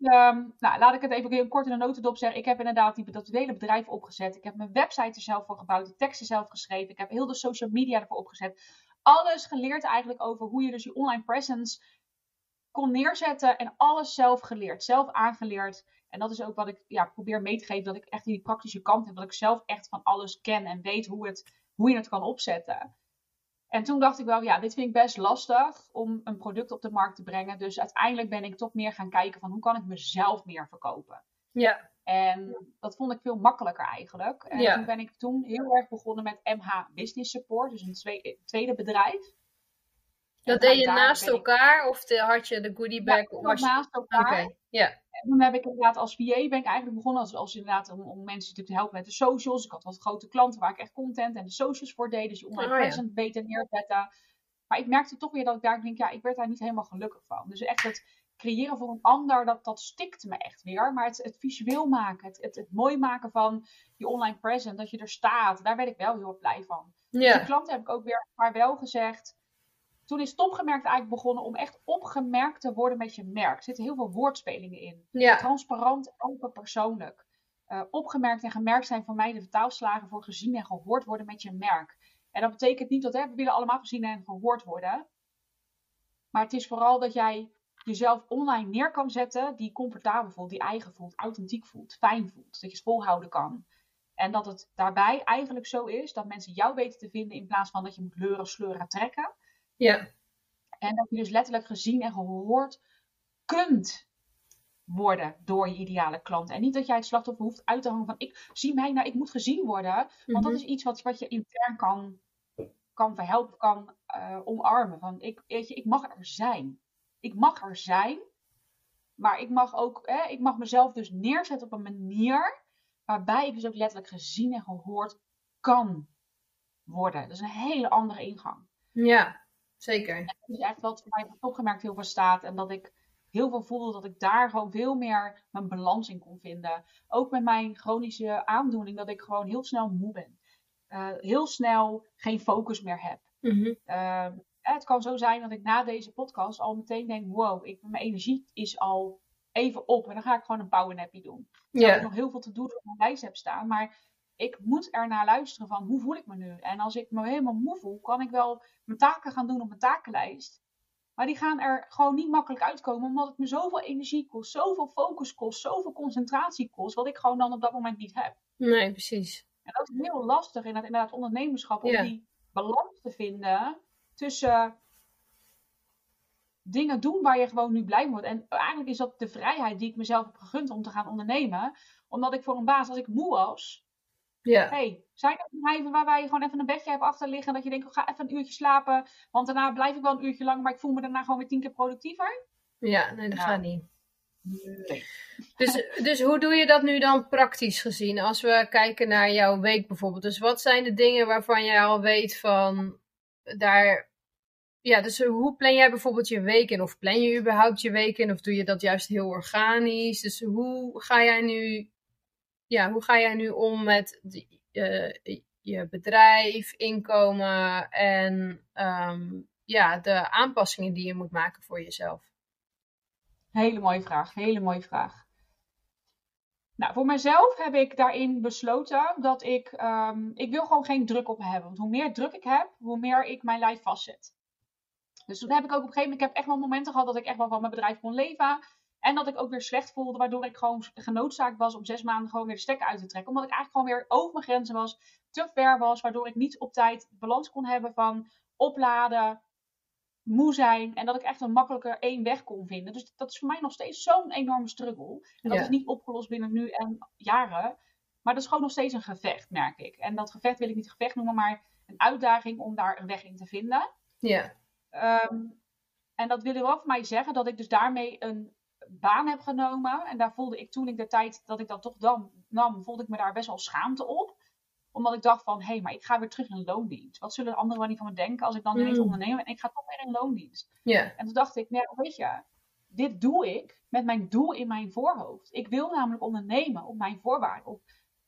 Ehm, nou, laat ik het even kort in een notendop zeggen. Ik heb inderdaad die, dat hele bedrijf opgezet. Ik heb mijn website er zelf voor gebouwd, de teksten zelf geschreven. Ik heb heel de social media ervoor opgezet. Alles geleerd eigenlijk over hoe je dus je online presence kon neerzetten. En alles zelf geleerd, zelf aangeleerd. En dat is ook wat ik ja, probeer mee te geven. Dat ik echt die praktische kant heb. Dat ik zelf echt van alles ken en weet hoe, het, hoe je het kan opzetten. En toen dacht ik wel, ja, dit vind ik best lastig om een product op de markt te brengen. Dus uiteindelijk ben ik toch meer gaan kijken van hoe kan ik mezelf meer verkopen. Ja. En dat vond ik veel makkelijker eigenlijk. En Ja. toen ben ik toen heel erg begonnen met MH Business Support, dus een twee- tweede bedrijf. Dat deed je naast ik- elkaar of de, had je de goodie bag? Ja, was naast elkaar. ja. En toen heb ik inderdaad als VA ben ik eigenlijk begonnen als, als inderdaad om, om mensen te helpen met de socials. Ik had wat grote klanten waar ik echt content en de socials voor deed. Dus je online Oh, ja. presence beter neerzetten. Maar ik merkte toch weer dat ik daar denk, ja, ik werd daar niet helemaal gelukkig van. Dus echt het creëren voor een ander, dat, dat stikt me echt weer. Maar het, het visueel maken, het, het, het mooi maken van je online present, dat je er staat, daar werd ik wel heel erg blij van. Ja. De klanten heb ik ook weer maar wel gezegd. Toen is Topgemerkt eigenlijk begonnen om echt opgemerkt te worden met je merk. Er zitten heel veel woordspelingen in. Ja. Transparant, open, persoonlijk. Uh, opgemerkt en gemerkt zijn voor mij de vertaalslagen voor gezien en gehoord worden met je merk. En dat betekent niet dat hè, we willen allemaal gezien en gehoord worden. Maar het is vooral dat jij jezelf online neer kan zetten die comfortabel voelt, die eigen voelt, authentiek voelt, fijn voelt. Dat je het volhouden kan. En dat het daarbij eigenlijk zo is dat mensen jou weten te vinden in plaats van dat je moet leuren, sleuren, trekken. Ja. En dat je dus letterlijk gezien en gehoord kunt worden door je ideale klant. En niet dat jij het slachtoffer hoeft uit te hangen van ik zie mij nou, ik moet gezien worden. Want Mhm. dat is iets wat, wat je intern kan, kan verhelpen, kan uh, omarmen. Van ik, weet je, ik mag er zijn. Ik mag er zijn. Maar ik mag ook, hè, ik mag mezelf dus neerzetten op een manier waarbij ik dus ook letterlijk gezien en gehoord kan worden. Dat is een hele andere ingang. Ja, zeker. Dat is echt wat voor mij opgemerkt heel veel staat. En dat ik heel veel voelde dat ik daar gewoon veel meer mijn balans in kon vinden. Ook met mijn chronische aandoening, dat ik gewoon heel snel moe ben. Uh, heel snel geen focus meer heb. Mm -hmm. uh, het kan zo zijn dat ik na deze podcast al meteen denk: wow, ik, mijn energie is al even op. En dan ga ik gewoon een powernappie doen. Terwijl Ja. ik nog heel veel te doen op mijn lijst heb staan. Maar ik moet ernaar luisteren van hoe voel ik me nu? En als ik me helemaal moe voel, kan ik wel mijn taken gaan doen op mijn takenlijst. Maar die gaan er gewoon niet makkelijk uitkomen, omdat het me zoveel energie kost, zoveel focus kost, zoveel concentratie kost, wat ik gewoon dan op dat moment niet heb. Nee, precies. En dat is heel lastig in het inderdaad ondernemerschap, om Ja. die balans te vinden tussen dingen doen waar je gewoon nu blij van wordt. En eigenlijk is dat de vrijheid die ik mezelf heb gegund om te gaan ondernemen. Omdat ik voor een baas, als ik moe was, Ja. hey, zijn er bedrijven waarbij je gewoon even een bedje hebt achter liggen. Dat je denkt, ik ga even een uurtje slapen. Want daarna blijf ik wel een uurtje lang, maar ik voel me daarna gewoon weer tien keer productiever. Ja, nee, dat Ja. gaat niet. Nee. Dus, dus hoe doe je dat nu dan praktisch gezien? Als we kijken naar jouw week bijvoorbeeld. Dus wat zijn de dingen waarvan jij al weet van daar. Ja, dus hoe plan jij bijvoorbeeld je week in? Of plan je überhaupt je week in? Of doe je dat juist heel organisch? Dus hoe ga jij nu, ja, hoe ga jij nu om met eh, je bedrijf, inkomen en ehm, ja, de aanpassingen die je moet maken voor jezelf? Hele mooie vraag, hele mooie vraag. Nou, voor mezelf heb ik daarin besloten dat ik, ehm, ik wil gewoon geen druk op hebben. Want hoe meer druk ik heb, hoe meer ik mijn lijf vastzet. Dus toen heb ik ook op een gegeven moment, ik heb echt wel momenten gehad dat ik echt wel van mijn bedrijf kon leven. En dat ik ook weer slecht voelde, waardoor ik gewoon genoodzaakt was om zes maanden gewoon weer de stekker uit te trekken. Omdat ik eigenlijk gewoon weer over mijn grenzen was, te ver was, waardoor ik niet op tijd balans kon hebben van opladen, moe zijn. En dat ik echt een makkelijker één weg kon vinden. Dus dat is voor mij nog steeds zo'n enorme struggle. En dat Ja. is niet opgelost binnen nu en jaren. Maar dat is gewoon nog steeds een gevecht, merk ik. En dat gevecht wil ik niet gevecht noemen, maar een uitdaging om daar een weg in te vinden. Ja, Ehm, en dat wil wel voor mij zeggen dat ik dus daarmee een baan heb genomen. En daar voelde ik toen ik de tijd dat ik dat toch dan nam, voelde ik me daar best wel schaamte op. Omdat ik dacht van, hé, hey, maar ik ga weer terug in loondienst. Wat zullen anderen wel niet van me denken als ik dan ineens Mm. onderneem en ik ga toch weer in loondienst. ja, En toen dacht ik, nee, weet je, dit doe ik met mijn doel in mijn voorhoofd. Ik wil namelijk ondernemen op mijn voorwaarden. Op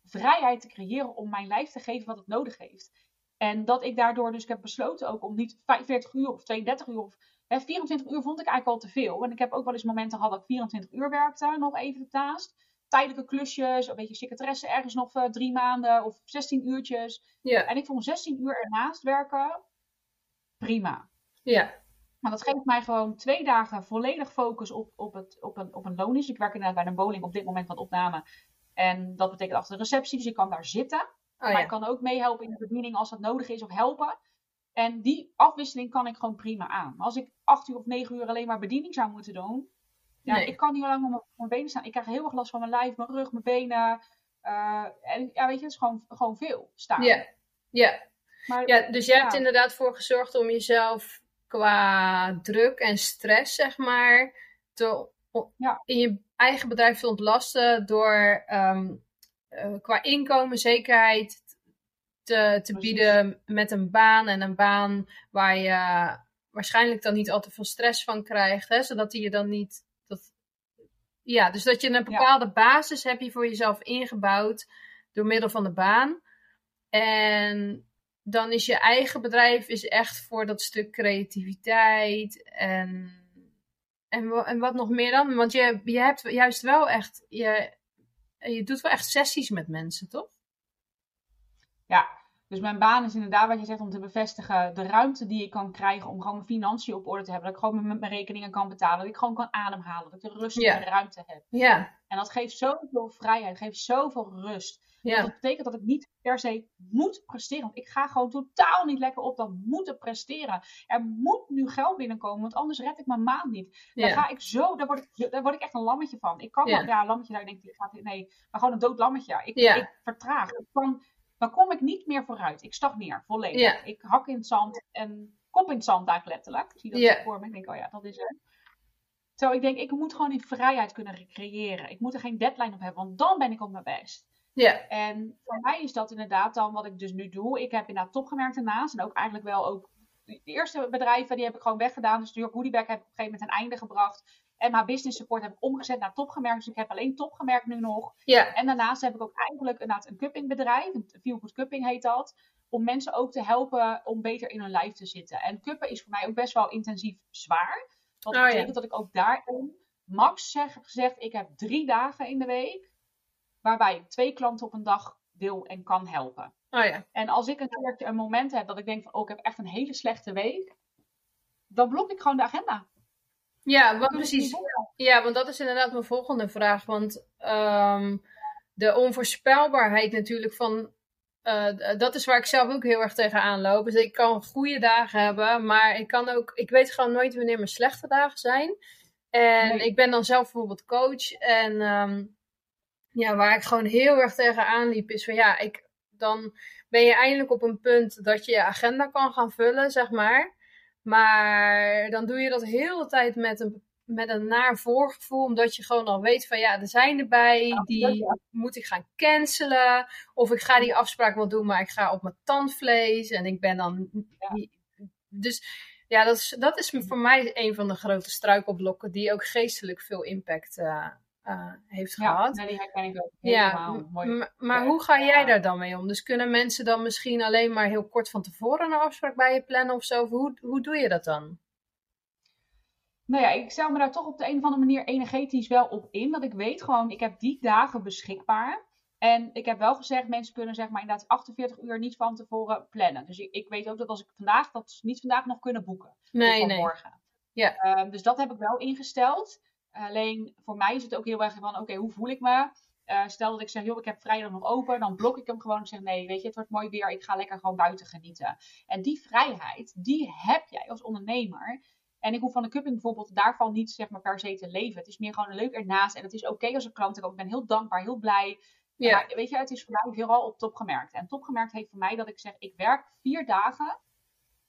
vrijheid te creëren om mijn lijf te geven wat het nodig heeft. En dat ik daardoor dus ik heb besloten ook om niet 45 uur of 32 uur of hè, 24 uur vond ik eigenlijk al te veel. En ik heb ook wel eens momenten gehad dat ik 24 uur werkte, nog even ernaast. Tijdelijke klusjes, een beetje secretaresse ergens nog eh, drie maanden of 16 uurtjes. ja, En ik vond 16 uur ernaast werken prima. ja, Maar dat geeft mij gewoon twee dagen volledig focus op, op, het, op, een, op een loondienst. Ik werk inderdaad bij een bowling op dit moment van opname. En dat betekent achter de receptie, dus ik kan daar zitten. oh Maar ja, ik kan ook meehelpen in de bediening als dat nodig is of helpen. En die afwisseling kan ik gewoon prima aan. Maar als ik acht uur of negen uur alleen maar bediening zou moeten doen. Ja, Nee. ik kan niet lang op mijn- benen staan. Ik krijg heel erg last van mijn lijf, mijn rug, mijn benen. Eh, en ja, weet je, het is gewoon, gewoon veel staan. ja, ja. maar, Ja, dus jij ja. hebt inderdaad voor gezorgd om jezelf qua druk en stress, zeg maar, te, Ja. in je eigen bedrijf te ontlasten door ehm, eh, qua inkomenzekerheid te, te bieden met een baan en een baan waar je waarschijnlijk dan niet al te veel stress van krijgt, hè, zodat die je dan niet ja, dus dat je een bepaalde basis heb je voor jezelf ingebouwd door middel van de baan. En dan is je eigen bedrijf is echt voor dat stuk creativiteit en, en, en wat nog meer dan? Want je, je hebt juist wel echt, je, je doet wel echt sessies met mensen, toch? Ja, dus mijn baan is inderdaad wat je zegt om te bevestigen de ruimte die ik kan krijgen om gewoon mijn financiën op orde te hebben. Dat ik gewoon met mijn rekeningen kan betalen. Dat ik gewoon kan ademhalen. Dat ik de rust en de ruimte heb. Ja. En dat geeft zoveel vrijheid, geeft zoveel rust. Ja. Dat betekent dat ik niet per se moet presteren. Want ik ga gewoon totaal niet lekker op dat moeten presteren. Er moet nu geld binnenkomen, want anders red ik mijn maand niet. Dan ga ik zo, daar word ik, daar word ik echt een lammetje van. Ik kan ja. ja, een lammetje, daar denk ik, nee, maar gewoon een dood lammetje. Ik, ik vertraag. Ik kan, dan kom ik niet meer vooruit. Ik stagneer volledig. Ik hak in het zand en kop in het zand eigenlijk letterlijk. Ik zie dat yeah. voor me. Ik denk, oh ja, dat is het. Zo, ik denk, ik moet gewoon in vrijheid kunnen creëren. Ik moet er geen deadline op hebben, want dan ben ik op mijn best. Ja. En voor mij is dat inderdaad dan wat ik dus nu doe. Ik heb inderdaad topgemerkt ernaast. En ook eigenlijk wel ook de eerste bedrijven, die heb ik gewoon weggedaan. Dus York Goodiebag heb ik op een gegeven moment een einde gebracht. En mijn business support heb ik omgezet naar topgemerkt. Dus ik heb alleen topgemerkt nu nog. Ja. En daarnaast heb ik ook eigenlijk inderdaad een cuppingbedrijf. Een Feel Good Cupping heet dat. Om mensen ook te helpen om beter in hun lijf te zitten. En cuppen is voor mij ook best wel intensief zwaar. Dat oh, betekent ja. dat ik ook daarin max zeg, gezegd, ik heb drie dagen in de week waarbij ik twee klanten op een dag wil en kan helpen. Oh ja. En als ik een een moment heb dat ik denk van, oh, ik heb echt een hele slechte week, dan blok ik gewoon de agenda. Ja, wat precies. Ja, want dat is inderdaad mijn volgende vraag. Want um, de onvoorspelbaarheid natuurlijk van. Uh, dat is waar ik zelf ook heel erg tegenaan loop. Dus ik kan goede dagen hebben, maar ik kan ook. Ik weet gewoon nooit wanneer mijn slechte dagen zijn. En nee. ik ben dan zelf bijvoorbeeld coach. En um, ja, waar ik gewoon heel erg tegenaan liep, is van ja, ik, dan ben je eindelijk op een punt dat je je agenda kan gaan vullen, zeg maar. Maar dan doe je dat heel de tijd met een, met een naar voorgevoel, omdat je gewoon al weet van ja, er zijn erbij, die ja. moet ik gaan cancelen. Of ik ga die afspraak wel doen, maar ik ga op mijn tandvlees en ik ben dan. Ja. Dus ja, dat is, dat is voor mij een van de grote struikelblokken die ook geestelijk veel impact uh, uh, heeft ja, gehad. Nee, die herken ik ook ja, Mooi. maar hoe ga jij daar dan mee om? Dus kunnen mensen dan misschien alleen maar heel kort van tevoren een afspraak bij je plannen of zo? Hoe, hoe doe je dat dan? Nou ja, ik stel me daar toch op de een of andere manier energetisch wel op in. Dat ik weet gewoon, ik heb die dagen beschikbaar. En ik heb wel gezegd, mensen kunnen zeg maar inderdaad 48 uur niet van tevoren plannen. Dus ik, ik weet ook dat als ik vandaag, dat ze niet vandaag nog kunnen boeken. Nee, nee. morgen. Ja. Um, dus dat heb ik wel ingesteld. Alleen voor mij is het ook heel erg van, oké, okay, hoe voel ik me? Uh, stel dat ik zeg, joh, ik heb vrijdag nog open, dan blok ik hem gewoon en zeg, nee, weet je, het wordt mooi weer, ik ga lekker gewoon buiten genieten. En die vrijheid, die heb jij als ondernemer. En ik hoef van de cupping bijvoorbeeld daarvan niet zeg maar per se te leven. Het is meer gewoon leuk ernaast en het is oké okay als een klant er ook. Ik ben heel dankbaar, heel blij. Ja. Maar weet je, het is voor mij vooral op top gemerkt. En top gemerkt heeft voor mij dat ik zeg, ik werk vier dagen.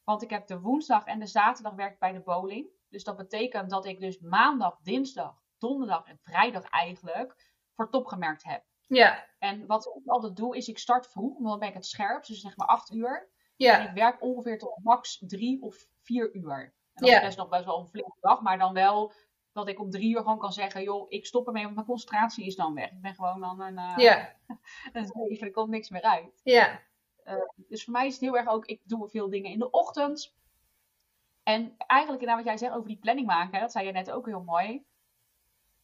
Want ik heb de woensdag en de zaterdag werk bij de bowling. Dus dat betekent dat ik dus maandag, dinsdag, donderdag en vrijdag eigenlijk voor top gemerkt heb. Ja. En wat ik altijd doe, is ik start vroeg, want dan ben ik het scherp, dus zeg maar acht uur. Ja. En ik werk ongeveer tot max drie of vier uur. En dat ja. is best nog best wel een flinke dag, maar dan wel dat ik om drie uur gewoon kan zeggen, joh, ik stop ermee, want mijn concentratie is dan weg. Ik ben gewoon dan een, uh, ja. een zeven, er komt niks meer uit. Ja. Uh, dus voor mij is het heel erg ook, ik doe veel dingen in de ochtend. En eigenlijk, nou wat jij zegt over die planning maken, dat zei je net ook heel mooi.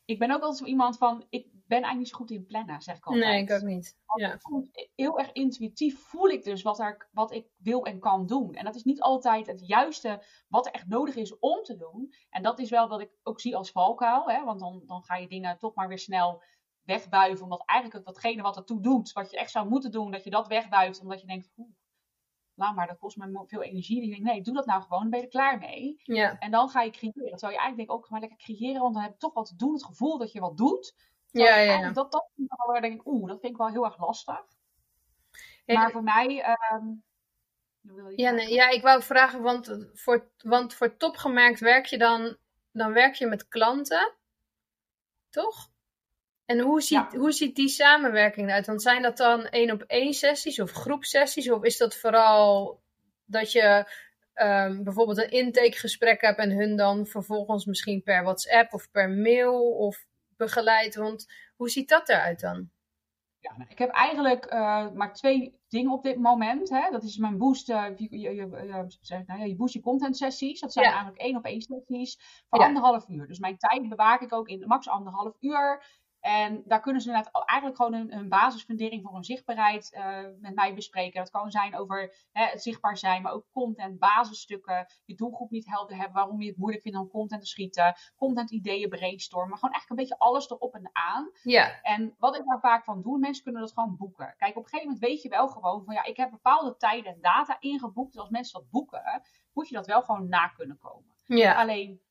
Ik ben ook altijd zo iemand van, ik ben eigenlijk niet zo goed in plannen, zeg ik altijd. Nee, ik ook niet. Ja. Heel erg intuïtief voel ik dus wat, er, wat ik wil en kan doen. En dat is niet altijd het juiste wat er echt nodig is om te doen. En dat is wel wat ik ook zie als valkuil. Hè? Want dan, dan ga je dingen toch maar weer snel wegbuiven. Omdat eigenlijk datgene wat ertoe doet, wat je echt zou moeten doen, dat je dat wegbuift. Omdat je denkt, oeh, laat maar, dat kost me veel energie. En je denkt, nee, doe dat nou gewoon, dan ben je er klaar mee. Ja. En dan ga je creëren. Terwijl je eigenlijk denkt, ook maar lekker creëren, want dan heb je toch wat te doen. Het gevoel dat je wat doet. Ja, ja, ja. Dat, dat dan denk ik, oeh, dat vind ik wel heel erg lastig. Ja, maar voor mij... Um, ja, nee, ja, ik wou vragen, want voor, want voor topgemerkt werk je dan, dan werk je met klanten, toch? En hoe ziet, ja. hoe ziet die samenwerking eruit? Want zijn dat dan één op één sessies of groepsessies? Of is dat vooral dat je um, bijvoorbeeld een intakegesprek hebt en hun dan vervolgens misschien per WhatsApp of per mail? Of begeleidt. Want hoe ziet dat eruit dan? Ja, nou, ik heb eigenlijk uh, maar twee dingen op dit moment. Hè. Dat is mijn boost, uh, je, je, je, nou ja, je boost je content sessies. Dat zijn ja. eigenlijk één op één sessies van ja. anderhalf uur. Dus mijn tijd bewaak ik ook in max anderhalf uur. En daar kunnen ze inderdaad eigenlijk gewoon een basisfundering voor hun zichtbaarheid uh, met mij bespreken. Dat kan zijn over hè, het zichtbaar zijn, maar ook content, basisstukken. Je doelgroep niet helder hebben, waarom je het moeilijk vindt om content te schieten. Content ideeën brainstormen. Gewoon echt een beetje alles erop en aan. Ja. En wat ik daar vaak van doe, mensen kunnen dat gewoon boeken. Kijk, op een gegeven moment weet je wel gewoon van ja, ik heb bepaalde tijden en data ingeboekt. Dus als mensen dat boeken, moet je dat wel gewoon na kunnen komen. Ja. Alleen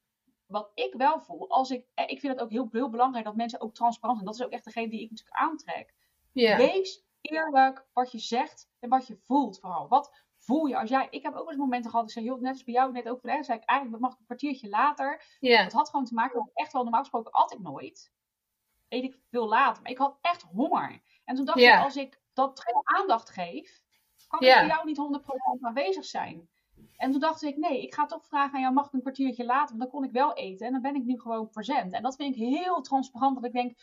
wat ik wel voel, als ik, eh, ik vind het ook heel, heel belangrijk dat mensen ook transparant zijn. Dat is ook echt degene die ik natuurlijk aantrek. Wees eerlijk wat je zegt en wat je voelt vooral. Wat voel je als jij, ik heb ook eens momenten gehad, ik zeg, joh, net als bij jou net ook van, zei ik eigenlijk, mag ik een kwartiertje later. Ja. Het had gewoon te maken met echt wel, normaal gesproken at ik nooit. Eet ik veel later, maar ik had echt honger. En toen dacht ik, als ik dat geen aandacht geef, kan ik voor jou niet 100% aanwezig zijn. En toen dacht ik, nee, ik ga toch vragen aan jou, mag ik een kwartiertje later? Want dan kon ik wel eten en dan ben ik nu gewoon present. En dat vind ik heel transparant, dat ik denk,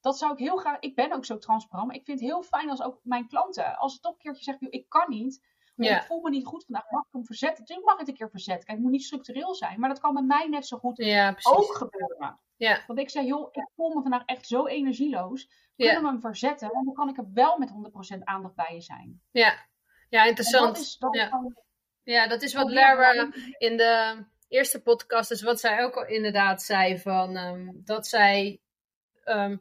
dat zou ik heel graag, ik ben ook zo transparant, maar ik vind het heel fijn als ook mijn klanten, als ze toch een keertje zeggen, joh, ik kan niet, Ja. ik voel me niet goed vandaag, mag ik hem verzetten? Natuurlijk mag ik het een keer verzetten. Kijk, het moet niet structureel zijn, maar dat kan bij mij net zo goed Ja, ook gebeuren. Ja. Want ik zeg, joh, ik voel me vandaag echt zo energieloos, kunnen we hem verzetten? En dan kan ik er wel met 100% aandacht bij je zijn. Ja. Ja, En interessant. dat is, dat is Ja. Ja, dat is wat Oh, Lara in de eerste podcast, dus wat zij ook al inderdaad zei, van, ehm, dat zij ehm,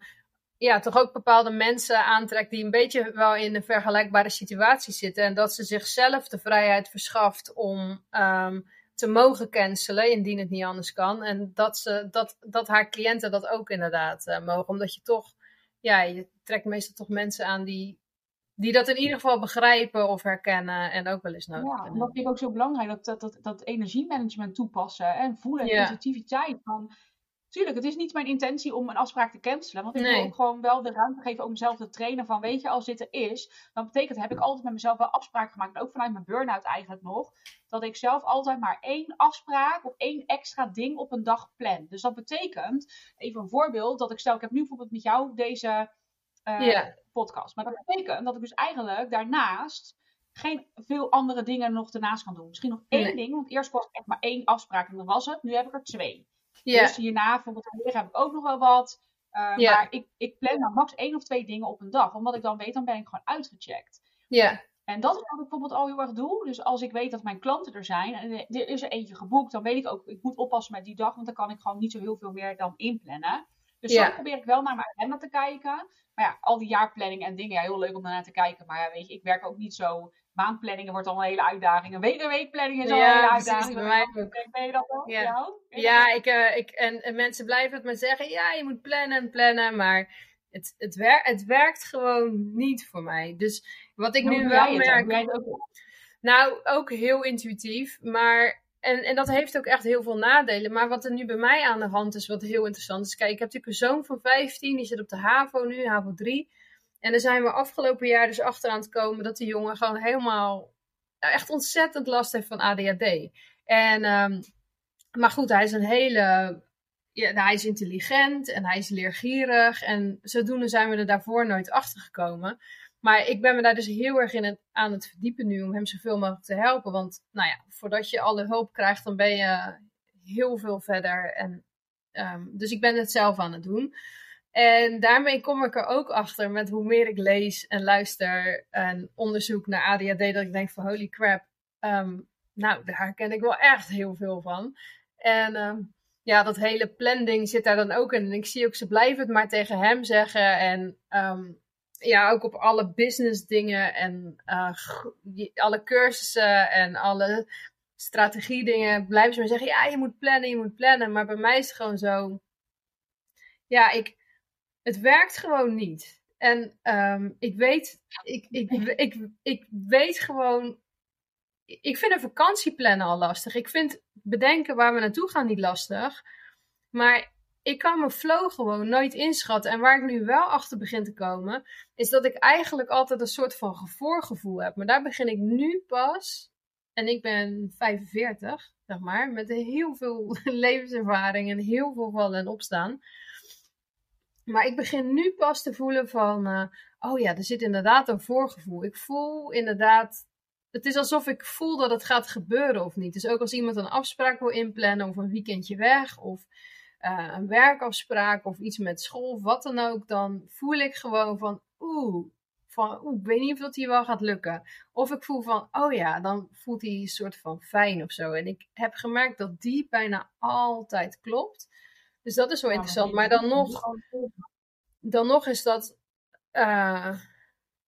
ja, toch ook bepaalde mensen aantrekt die een beetje wel in een vergelijkbare situatie zitten. En dat ze zichzelf de vrijheid verschaft om ehm, te mogen cancelen, indien het niet anders kan. En dat, ze, dat, dat haar cliënten dat ook inderdaad eh, mogen. Omdat je toch, ja, je trekt meestal toch mensen aan die, die dat in ieder geval begrijpen of herkennen en ook wel eens nodig Ja, hebben. dat vind ik ook zo belangrijk, dat, dat, dat, dat energiemanagement toepassen en voelen en positiviteit. Van, tuurlijk, het is niet mijn intentie om een afspraak te cancelen, want ik Nee. wil ook gewoon wel de ruimte geven om mezelf te trainen van, weet je, als dit er is, dan betekent, heb ik altijd met mezelf wel afspraken gemaakt, en ook vanuit mijn burn-out eigenlijk nog, dat ik zelf altijd maar één afspraak of één extra ding op een dag plan. Dus dat betekent, even een voorbeeld, dat ik stel, ik heb nu bijvoorbeeld met jou deze eh, Ja. podcast, maar dat betekent dat ik dus eigenlijk daarnaast geen veel andere dingen nog ernaast kan doen. Misschien nog één Nee. ding, want eerst was echt maar één afspraak en dan was het. Nu heb ik er twee. Ja, Dus hierna, bijvoorbeeld heb ik ook nog wel wat. Uh, Ja. Maar ik, ik plan nou max één of twee dingen op een dag. Omdat ik dan weet, dan ben ik gewoon uitgecheckt. ja, En dat is wat ik bijvoorbeeld al heel erg doe. Dus als ik weet dat mijn klanten er zijn en er is er eentje geboekt, dan weet ik ook, ik moet oppassen met die dag, want dan kan ik gewoon niet zo heel veel meer dan inplannen. Dus Ja. zo probeer ik wel naar mijn agenda te kijken. Maar ja, al die jaarplanning en dingen, ja, heel leuk om daarnaar te kijken. Maar ja, weet je, ik werk ook niet zo. Maandplanningen wordt al een hele uitdaging. Een week een weekplanning is al een hele uitdaging. bij mij ook. Ben je dat ook? Ja. Ja. Ik, eh, ik, en, en mensen blijven het maar zeggen, ja, je moet plannen en plannen, maar het, het, wer het werkt gewoon niet voor mij. Dus wat ik Hoe nu wel merk, nou, ook heel intuïtief, maar... En, en dat heeft ook echt heel veel nadelen. Maar wat er nu bij mij aan de hand is, wat heel interessant is. Kijk, ik heb natuurlijk een zoon van 15, die zit op de HAVO nu, HAVO 3. En daar zijn we afgelopen jaar dus achter aan het komen dat die jongen gewoon helemaal echt ontzettend last heeft van ADHD. En, ehm, maar goed, hij is een hele. Ja, nou, hij is intelligent en hij is leergierig. En zodoende zijn we er daarvoor nooit achter gekomen. Maar ik ben me daar dus heel erg in aan het verdiepen nu om hem zoveel mogelijk te helpen. Want nou ja, voordat je alle hulp krijgt, dan ben je heel veel verder. En, ehm, dus ik ben het zelf aan het doen. En daarmee kom ik er ook achter met hoe meer ik lees en luister en onderzoek naar ADHD, dat ik denk van holy crap, ehm, nou daar herken ik wel echt heel veel van. En ehm, ja, dat hele planning zit daar dan ook in. En ik zie ook, ze blijven het maar tegen hem zeggen. En ja, ook op alle business dingen en uh, alle cursussen en alle strategie dingen blijven ze maar zeggen, ja, je moet plannen, je moet plannen. Maar bij mij is het gewoon zo, ja, ik, het werkt gewoon niet. En um, ik weet, ik, ik, ik, ik weet gewoon, ik vind een vakantieplannen al lastig. Ik vind bedenken waar we naartoe gaan niet lastig. Maar ik kan mijn flow gewoon nooit inschatten. En waar ik nu wel achter begin te komen, is dat ik eigenlijk altijd een soort van voorgevoel heb. Maar daar begin ik nu pas. En ik ben 45, zeg maar, met heel veel levenservaring en heel veel vallen en opstaan Maar ik begin nu pas te voelen van, uh, oh ja, er zit inderdaad een voorgevoel. Ik voel inderdaad, het is alsof ik voel dat het gaat gebeuren of niet. Dus ook als iemand een afspraak wil inplannen of een weekendje weg of uh, een werkafspraak of iets met school of wat dan ook, dan voel ik gewoon van, oeh, van, oeh, ik weet niet of dat hier wel gaat lukken. Of ik voel van, oh ja, dan voelt hij een soort van fijn of zo. En ik heb gemerkt dat die bijna altijd klopt. Dus dat is wel interessant. Maar dan nog, dan nog is dat, uh,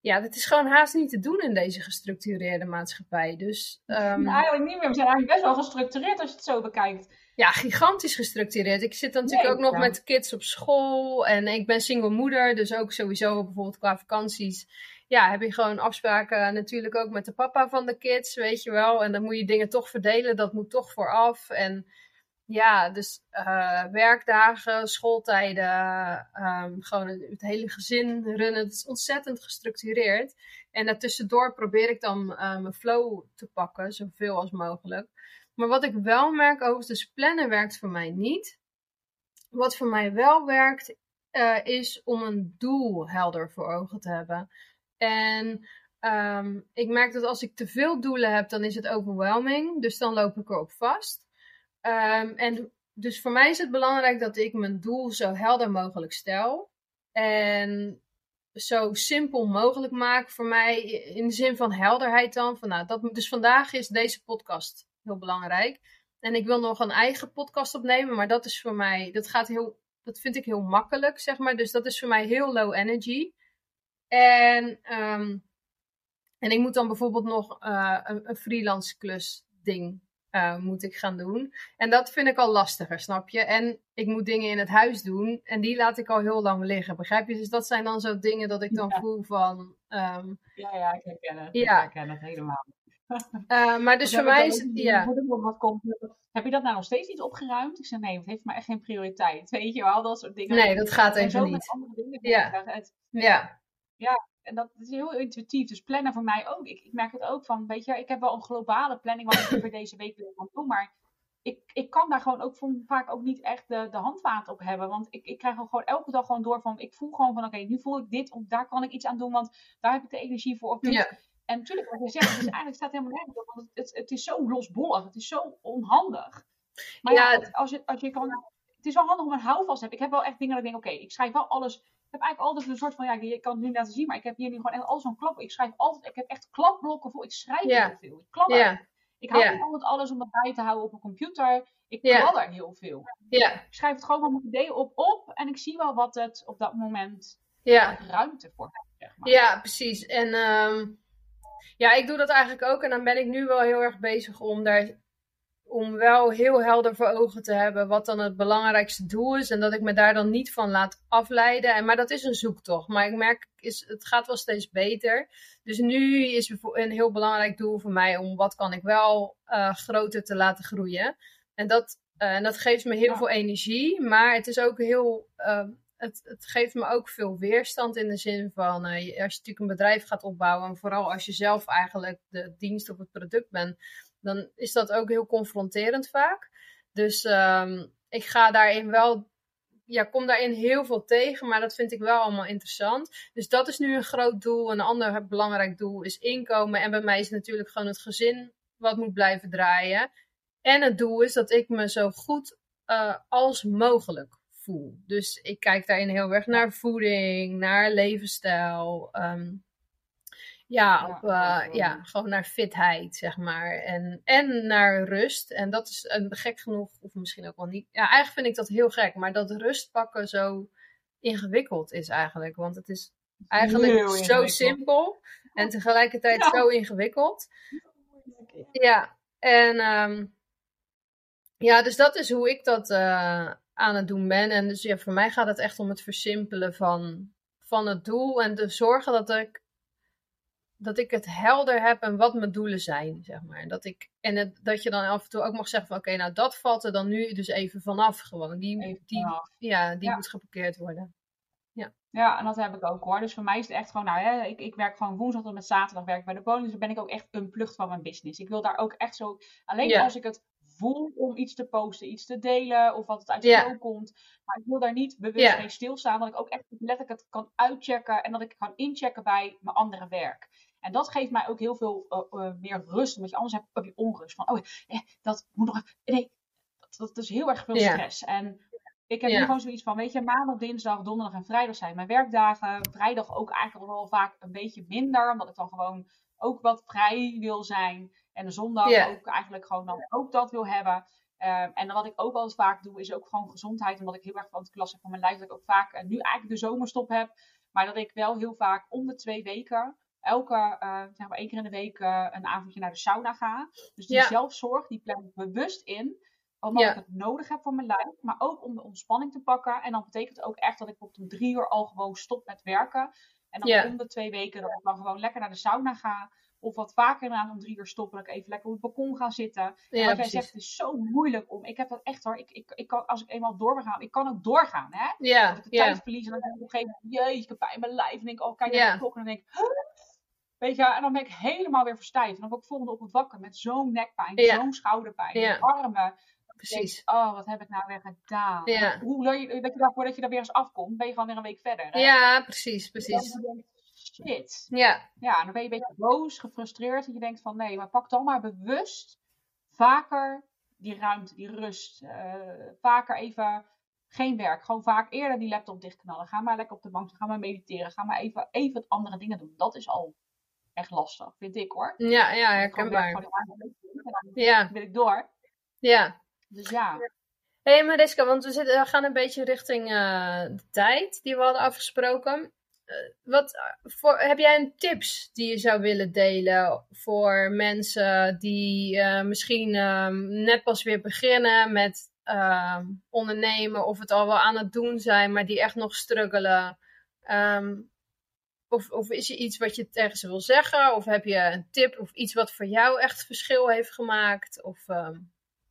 ja, het is gewoon haast niet te doen in deze gestructureerde maatschappij. Dus, um, eigenlijk niet meer. We zijn eigenlijk best wel gestructureerd als je het zo bekijkt. Ja, gigantisch gestructureerd. Ik zit dan natuurlijk ook nog met kids op school. En ik ben single moeder, dus ook sowieso bijvoorbeeld qua vakanties. Ja, heb je gewoon afspraken natuurlijk ook met de papa van de kids, weet je wel. En dan moet je dingen toch verdelen, dat moet toch vooraf. En ja, dus uh, werkdagen, schooltijden, um, gewoon het, hele gezin runnen. Het is ontzettend gestructureerd. En daartussendoor probeer ik dan uh, mijn flow te pakken, zoveel als mogelijk. Maar wat ik wel merk overigens, dus plannen werkt voor mij niet. Wat voor mij wel werkt, uh, is om een doel helder voor ogen te hebben. En um, ik merk dat als ik te veel doelen heb, dan is het overwhelming. Dus dan loop ik erop vast. Um, en dus voor mij is het belangrijk dat ik mijn doel zo helder mogelijk stel. En zo simpel mogelijk maak voor mij in de zin van helderheid dan. Van, nou, dat, dus vandaag is deze podcast heel belangrijk. En ik wil nog een eigen podcast opnemen, maar dat is voor mij, dat gaat heel, dat vind ik heel makkelijk, zeg maar. Dus dat is voor mij heel low energy. En, um, en ik moet dan bijvoorbeeld nog een, een freelance klus ding uh, moet ik gaan doen. En dat vind ik al lastiger, snap je? En ik moet dingen in het huis doen en die laat ik al heel lang liggen, begrijp je? Dus dat zijn dan zo dingen dat ik dan voel van... Um, ja, ja, ik herken het. Ja. Ik herken het helemaal. Uh, maar dus voor mij is... Ja. Heb je dat nou nog steeds niet opgeruimd? Ik zeg nee, het heeft maar echt geen prioriteit. Weet je wel, dat soort dingen. Nee, dat gaat even niet. andere dingen ja. Ja. Ja, en dat is heel intuïtief. Dus plannen voor mij ook. Ik, ik merk het ook van, weet je, ik heb wel een globale planning wat ik voor deze week wil doen. Maar ik, ik kan daar gewoon ook vaak ook niet echt de, de op hebben. Want ik, ik krijg gewoon elke dag gewoon door van, ik voel gewoon van, oké, nu voel ik dit. Of daar kan ik iets aan doen, want daar heb ik de energie voor. Of ja. En natuurlijk, wat je zegt, het is eigenlijk staat helemaal nergens op. Want het, het, is zo losbollig. Het is zo onhandig. Maar ja, als, je, als je kan... Het is wel handig om een houvast te hebben. Ik heb wel echt dingen dat ik denk, oké, ik schrijf wel alles heb eigenlijk altijd een soort van, ja, je kan het nu laten zien, maar ik heb hier nu gewoon echt al zo'n klap. Ik schrijf altijd, ik heb echt klapblokken voor. Ik schrijf heel veel. Ik. Ik hou niet altijd alles om bij te houden op een computer. Ik kladder heel veel. Ik schrijf het gewoon met mijn ideeën op, op en ik zie wel wat het op dat moment ja. ruimte voor Zeg maar. Ja, precies. En um, ja, ik doe dat eigenlijk ook. En dan ben ik nu wel heel erg bezig om daar om wel heel helder voor ogen te hebben wat dan het belangrijkste doel is. En dat ik me daar dan niet van laat afleiden. En, maar dat is een zoektocht. Maar ik merk, is, het gaat wel steeds beter. Dus nu is een heel belangrijk doel voor mij om wat kan ik wel uh, groter te laten groeien. En dat, uh, en dat geeft me heel veel energie. Maar het is ook heel. Uh, het, het, geeft me ook veel weerstand in de zin van als je natuurlijk een bedrijf gaat opbouwen, en vooral als je zelf eigenlijk de dienst of het product bent, dan is dat ook heel confronterend vaak. Dus um, ik ga daarin wel, ja, kom daarin heel veel tegen, maar dat vind ik wel allemaal interessant. Dus dat is nu een groot doel. Een ander belangrijk doel is inkomen. En bij mij is natuurlijk gewoon het gezin wat moet blijven draaien. En het doel is dat ik me zo goed uh, als mogelijk voel. Dus ik kijk daarin heel erg naar voeding, naar levensstijl. Um, ja, op, uh, ja, gewoon naar fitheid, zeg maar. En, en naar rust. En dat is een gek genoeg, of misschien ook wel niet. Ja, eigenlijk vind ik dat heel gek. Maar dat rust pakken zo ingewikkeld is eigenlijk. Want het is eigenlijk zo simpel. En tegelijkertijd zo ingewikkeld. Ja, en um, ja, dus dat is hoe ik dat uh, aan het doen ben. En dus ja, voor mij gaat het echt om het versimpelen van, van het doel. En te zorgen dat ik dat ik het helder heb en wat mijn doelen zijn, zeg maar. Dat ik, en het, dat je dan af en toe ook mag zeggen van, oké, nou dat valt er dan nu dus even vanaf gewoon. Die, die, Ja, die moet geparkeerd worden. Ja. ja, en dat heb ik ook hoor. Dus voor mij is het echt gewoon, nou hè, ik, ik werk gewoon woensdag tot met zaterdag werk bij de woning. Dus dan ben ik ook echt een plucht van mijn business. Ik wil daar ook echt zo, alleen als ik het voel om iets te posten, iets te delen of wat het uit flow komt. Maar ik wil daar niet bewust mee stilstaan, dat ik ook echt letterlijk het kan uitchecken en dat ik kan inchecken bij mijn andere werk. En dat geeft mij ook heel veel eh, eh, meer rust, omdat je anders hebt heb je onrust. Van, oh, eh, dat moet nog even, nee, dat, dat is heel erg veel Ja. stress. En ik heb Ja. nu gewoon zoiets van, weet je, maandag, dinsdag, donderdag en vrijdag zijn mijn werkdagen. Vrijdag ook eigenlijk wel vaak een beetje minder, omdat ik dan gewoon ook wat vrij wil zijn. En de zondag Ja. ook eigenlijk gewoon dan ook dat wil hebben. Ehm, en wat ik ook wel eens vaak doe, is ook gewoon gezondheid. Omdat ik heel erg van het klas heb van mijn lijf. Dat ik ook vaak nu eigenlijk de zomerstop heb. Maar dat ik wel heel vaak om de twee weken, elke, eh, zeg maar één keer in de week, eh, een avondje naar de sauna ga. Dus die Ja. zelfzorg, die plan ik bewust in. Omdat Ja. ik het nodig heb voor mijn lijf. Maar ook om de ontspanning te pakken. En dan betekent het ook echt dat ik op om drie uur al gewoon stop met werken. En dan Ja. om de twee weken dat ik dan gewoon lekker naar de sauna ga. Of wat vaker inderdaad om drie uur stoppen. Dat ik even lekker op het balkon ga zitten. En Ja, wat jij zegt, het is zo moeilijk om. Ik heb dat echt hoor. Ik, ik, ik kan, als ik eenmaal door ben gaan, ik kan ook doorgaan. Hè? Ja, Als ik de ja, tijd verlies en dan denk ik op een gegeven moment, jeetje, ik heb pijn in mijn lijf. En denk ik, oh, kijk naar de klok. En dan denk ik, huh? Weet je, en dan ben ik helemaal weer verstijfd. En dan word ik volgende op het wakker met zo'n nekpijn, Ja. zo'n schouderpijn, Ja. armen. precies. Denk, oh, wat heb ik nou weer gedaan? Ja. Hoe leuk dat je daarvoor dat je daar weer eens afkomt, ben je gewoon weer een week verder. Hè? Ja, precies, precies. dan denk ik, shit. Ja, Ja, en dan ben je een beetje boos, gefrustreerd. En je denkt van nee, maar pak dan maar bewust vaker die ruimte, die rust. eh, vaker even geen werk. Gewoon vaak eerder die laptop dichtknallen. Ga maar lekker op de bank, ga maar mediteren. Ga maar even, even wat andere dingen doen. Dat is al echt lastig, vind ik hoor. ja, ja, herkenbaar. dan Ja, wil ik door. ja. Dus ja, Hé hey Mariska, want we, zitten, we gaan een beetje richting eh, de tijd die we hadden afgesproken. Eh, wat, eh, voor, heb jij een tips die je zou willen delen voor mensen die misschien ehm, net pas weer beginnen met ehm, ondernemen of het al wel aan het doen zijn, maar die echt nog struggelen? Ehm, of, of is er iets wat je tegen ze wil zeggen? Of heb je een tip of iets wat voor jou echt verschil heeft gemaakt? Of,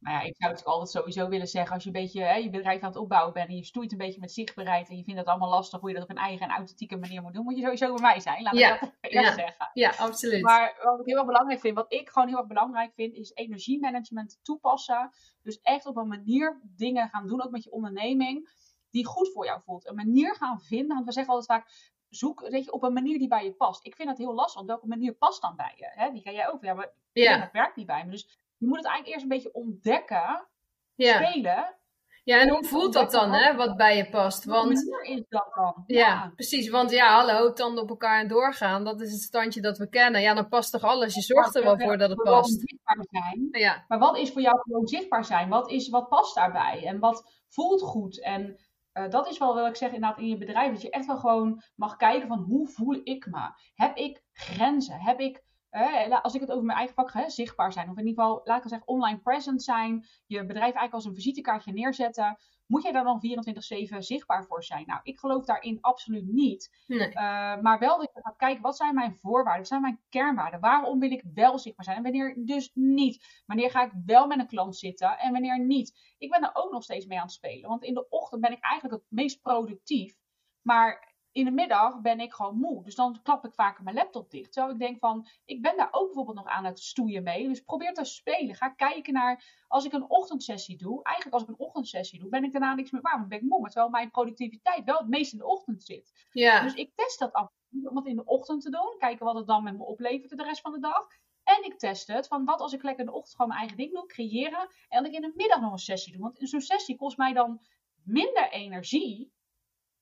nou ja, ik zou het altijd sowieso willen zeggen. Als je een beetje hè, je bedrijf aan het opbouwen bent en je stoeit een beetje met zichtbaarheid. En je vindt het allemaal lastig hoe je dat op een eigen en authentieke manier moet doen. Moet je sowieso bij mij zijn. Laat Ja, me dat eerst ja. zeggen. ja, absoluut. Maar wat ik heel erg belangrijk vind, wat ik gewoon heel erg belangrijk vind, is energiemanagement toepassen. Dus echt op een manier dingen gaan doen, ook met je onderneming, die goed voor jou voelt. Een manier gaan vinden, want we zeggen altijd vaak, zoek weet je, op een manier die bij je past. Ik vind dat heel lastig, want welke manier past dan bij je? Hè? Die ga jij ook, ja, maar ja, dat werkt niet bij me. Dus je moet het eigenlijk eerst een beetje ontdekken, ja. spelen. Ja, en hoe voelt dat dan, hè, wat bij je past? Want, is dat dan? ja, precies. Want ja, hallo, tanden op elkaar en doorgaan, dat is het standje dat we kennen. Ja, dan past toch alles? Je zorgt er wel voor dat het past. zichtbaar zijn. Ja, Maar wat is voor jou gewoon zichtbaar zijn? Wat, is, wat past daarbij? En wat voelt goed? En eh, dat is wel wat ik zeg inderdaad in je bedrijf. Dat je echt wel gewoon mag kijken van hoe voel ik me? Heb ik grenzen? Heb ik, als ik het over mijn eigen vak ga, zichtbaar zijn. Of in ieder geval, laat ik zeggen, online present zijn. Je bedrijf eigenlijk als een visitekaartje neerzetten. Moet jij daar dan 24-7 zichtbaar voor zijn? Nou, ik geloof daarin absoluut niet. nee. Uh, maar wel dat je gaat kijken, wat zijn mijn voorwaarden? Wat zijn mijn kernwaarden? Waarom wil ik wel zichtbaar zijn? En wanneer dus niet? Wanneer ga ik wel met een klant zitten en wanneer niet? Ik ben er ook nog steeds mee aan het spelen. Want in de ochtend ben ik eigenlijk het meest productief. Maar in de middag ben ik gewoon moe. Dus dan klap ik vaker mijn laptop dicht. Terwijl ik denk van, ik ben daar ook bijvoorbeeld nog aan het stoeien mee. Dus probeer te spelen. Ga kijken naar, als ik een ochtendsessie doe. Eigenlijk als ik een ochtendsessie doe, ben ik daarna niks meer waar. Want ben ik moe. Maar terwijl mijn productiviteit wel het meest in de ochtend zit. Ja, Dus ik test dat af om het in de ochtend te doen. Kijken wat het dan met me oplevert de rest van de dag. En ik test het van wat als ik lekker in de ochtend gewoon mijn eigen ding doe, creëren. En dat ik in de middag nog een sessie doe. Want zo'n sessie kost mij dan minder energie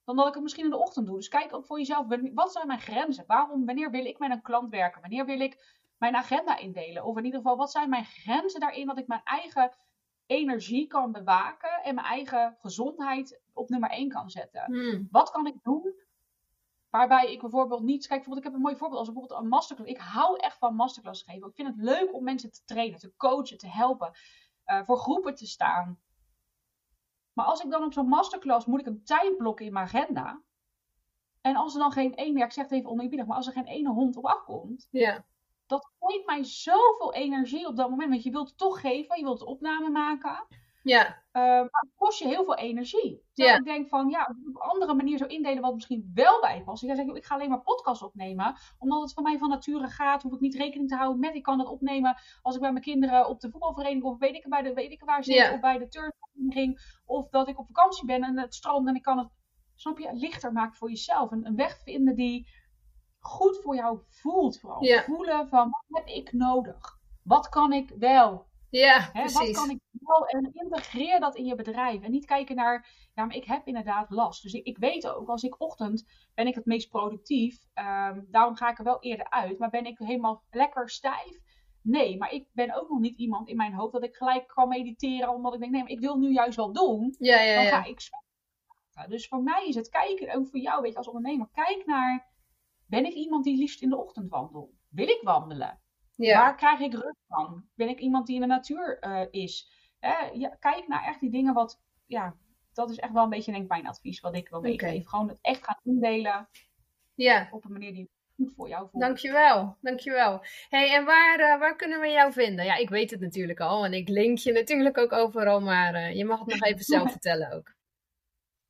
dan dat ik het misschien in de ochtend doe. Dus kijk ook voor jezelf, wat zijn mijn grenzen? Waarom, wanneer wil ik met een klant werken? Wanneer wil ik mijn agenda indelen? Of in ieder geval, wat zijn mijn grenzen daarin dat ik mijn eigen energie kan bewaken en mijn eigen gezondheid op nummer 1 kan zetten? Hmm. Wat kan ik doen waarbij ik bijvoorbeeld niet... Kijk, bijvoorbeeld, ik heb een mooi voorbeeld als bijvoorbeeld een masterclass. Ik hou echt van masterclass geven. Ik vind het leuk om mensen te trainen, te coachen, te helpen. uh, voor groepen te staan. Maar als ik dan op zo'n masterclass moet ik een tijd blokken in mijn agenda. En als er dan geen ene, ja, ik zeg het even oneerbiedig, maar als er geen ene hond op afkomt. Ja. Dat geeft mij zoveel energie op dat moment. Want je wilt het toch geven, je wilt de opname maken. Ja. Uh, maar het kost je heel veel energie. Terwijl ik denk van, ja, op een andere manier zo indelen wat misschien wel bij past. Ik zeg, ik ga alleen maar podcast opnemen. Omdat het van mij van nature gaat. Hoef ik niet rekening te houden met. Ik kan het opnemen als ik bij mijn kinderen op de voetbalvereniging. Of weet ik, bij de, weet ik waar zit. Of bij de turnvereniging. Of dat ik op vakantie ben en het stroomt. En ik kan het, snap je, lichter maken voor jezelf. Een, een weg vinden die goed voor jou voelt. Vooral voelen van, wat heb ik nodig? Wat kan ik wel? Ja, precies. Wat kan ik wel en integreer dat in je bedrijf. En niet kijken naar, ja, maar ik heb inderdaad last. Dus ik, ik weet ook, als ik ochtend ben ik het meest productief. Um, daarom ga ik er wel eerder uit. Maar ben ik helemaal lekker stijf? Nee, maar ik ben ook nog niet iemand in mijn hoofd dat ik gelijk kan mediteren. Omdat ik denk, nee, maar ik wil nu juist wel doen. Ja, ja, ja. Dan ga ik Dus voor mij is het kijken, ook voor jou, weet je, als ondernemer, kijk naar, ben ik iemand die liefst in de ochtend wandelt? Wil ik wandelen? Ja. Waar krijg ik rust van? Ben ik iemand die in de natuur uh, is? ja, kijk naar echt die dingen wat, ja, dat is echt wel een beetje denk ik mijn advies wat ik wil meegeven. Gewoon het echt gaan indelen ja. op een manier die goed voor jou voelt. Dankjewel, dankjewel. hey, en waar, uh, waar kunnen we jou vinden? Ja, ik weet het natuurlijk al en ik link je natuurlijk ook overal, maar uh, je mag het nog even zelf vertellen ook.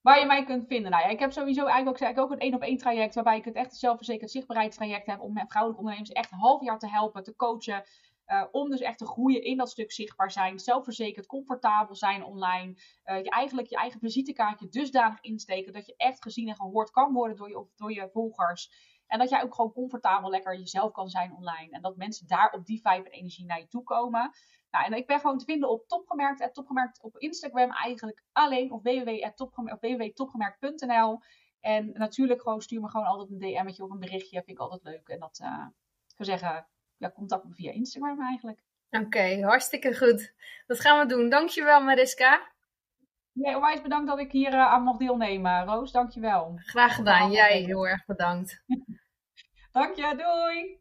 Waar je mij kunt vinden. Nou ja, ik heb sowieso eigenlijk ook, ook een één op één traject. Waarbij ik het echt een zelfverzekerd zichtbaarheidstraject heb. Om vrouwelijke ondernemers echt een half jaar te helpen, te coachen. Uh, om dus echt te groeien in dat stuk zichtbaar zijn. Zelfverzekerd, comfortabel zijn online. Uh, je eigenlijk je eigen visitekaartje dusdanig insteken. Dat je echt gezien en gehoord kan worden door je, door je volgers. En dat jij ook gewoon comfortabel lekker jezelf kan zijn online. En dat mensen daar op die vibe en energie naar je toe komen. Nou, en ik ben gewoon te vinden op topgemerkt, topgemerkt op Instagram eigenlijk alleen. Of www.topgemerkt.nl En natuurlijk gewoon stuur me gewoon altijd een DM'tje of een berichtje. Vind ik altijd leuk. En dat uh, ik zou zeggen, ja, contact me via Instagram eigenlijk. Oké, hartstikke goed. Dat gaan we doen. Dankjewel Mariska. Nee, onwijs bedankt dat ik hier uh, aan mocht deelnemen. Roos, dankjewel. Graag gedaan. Jij heel erg bedankt. Dank je, doei!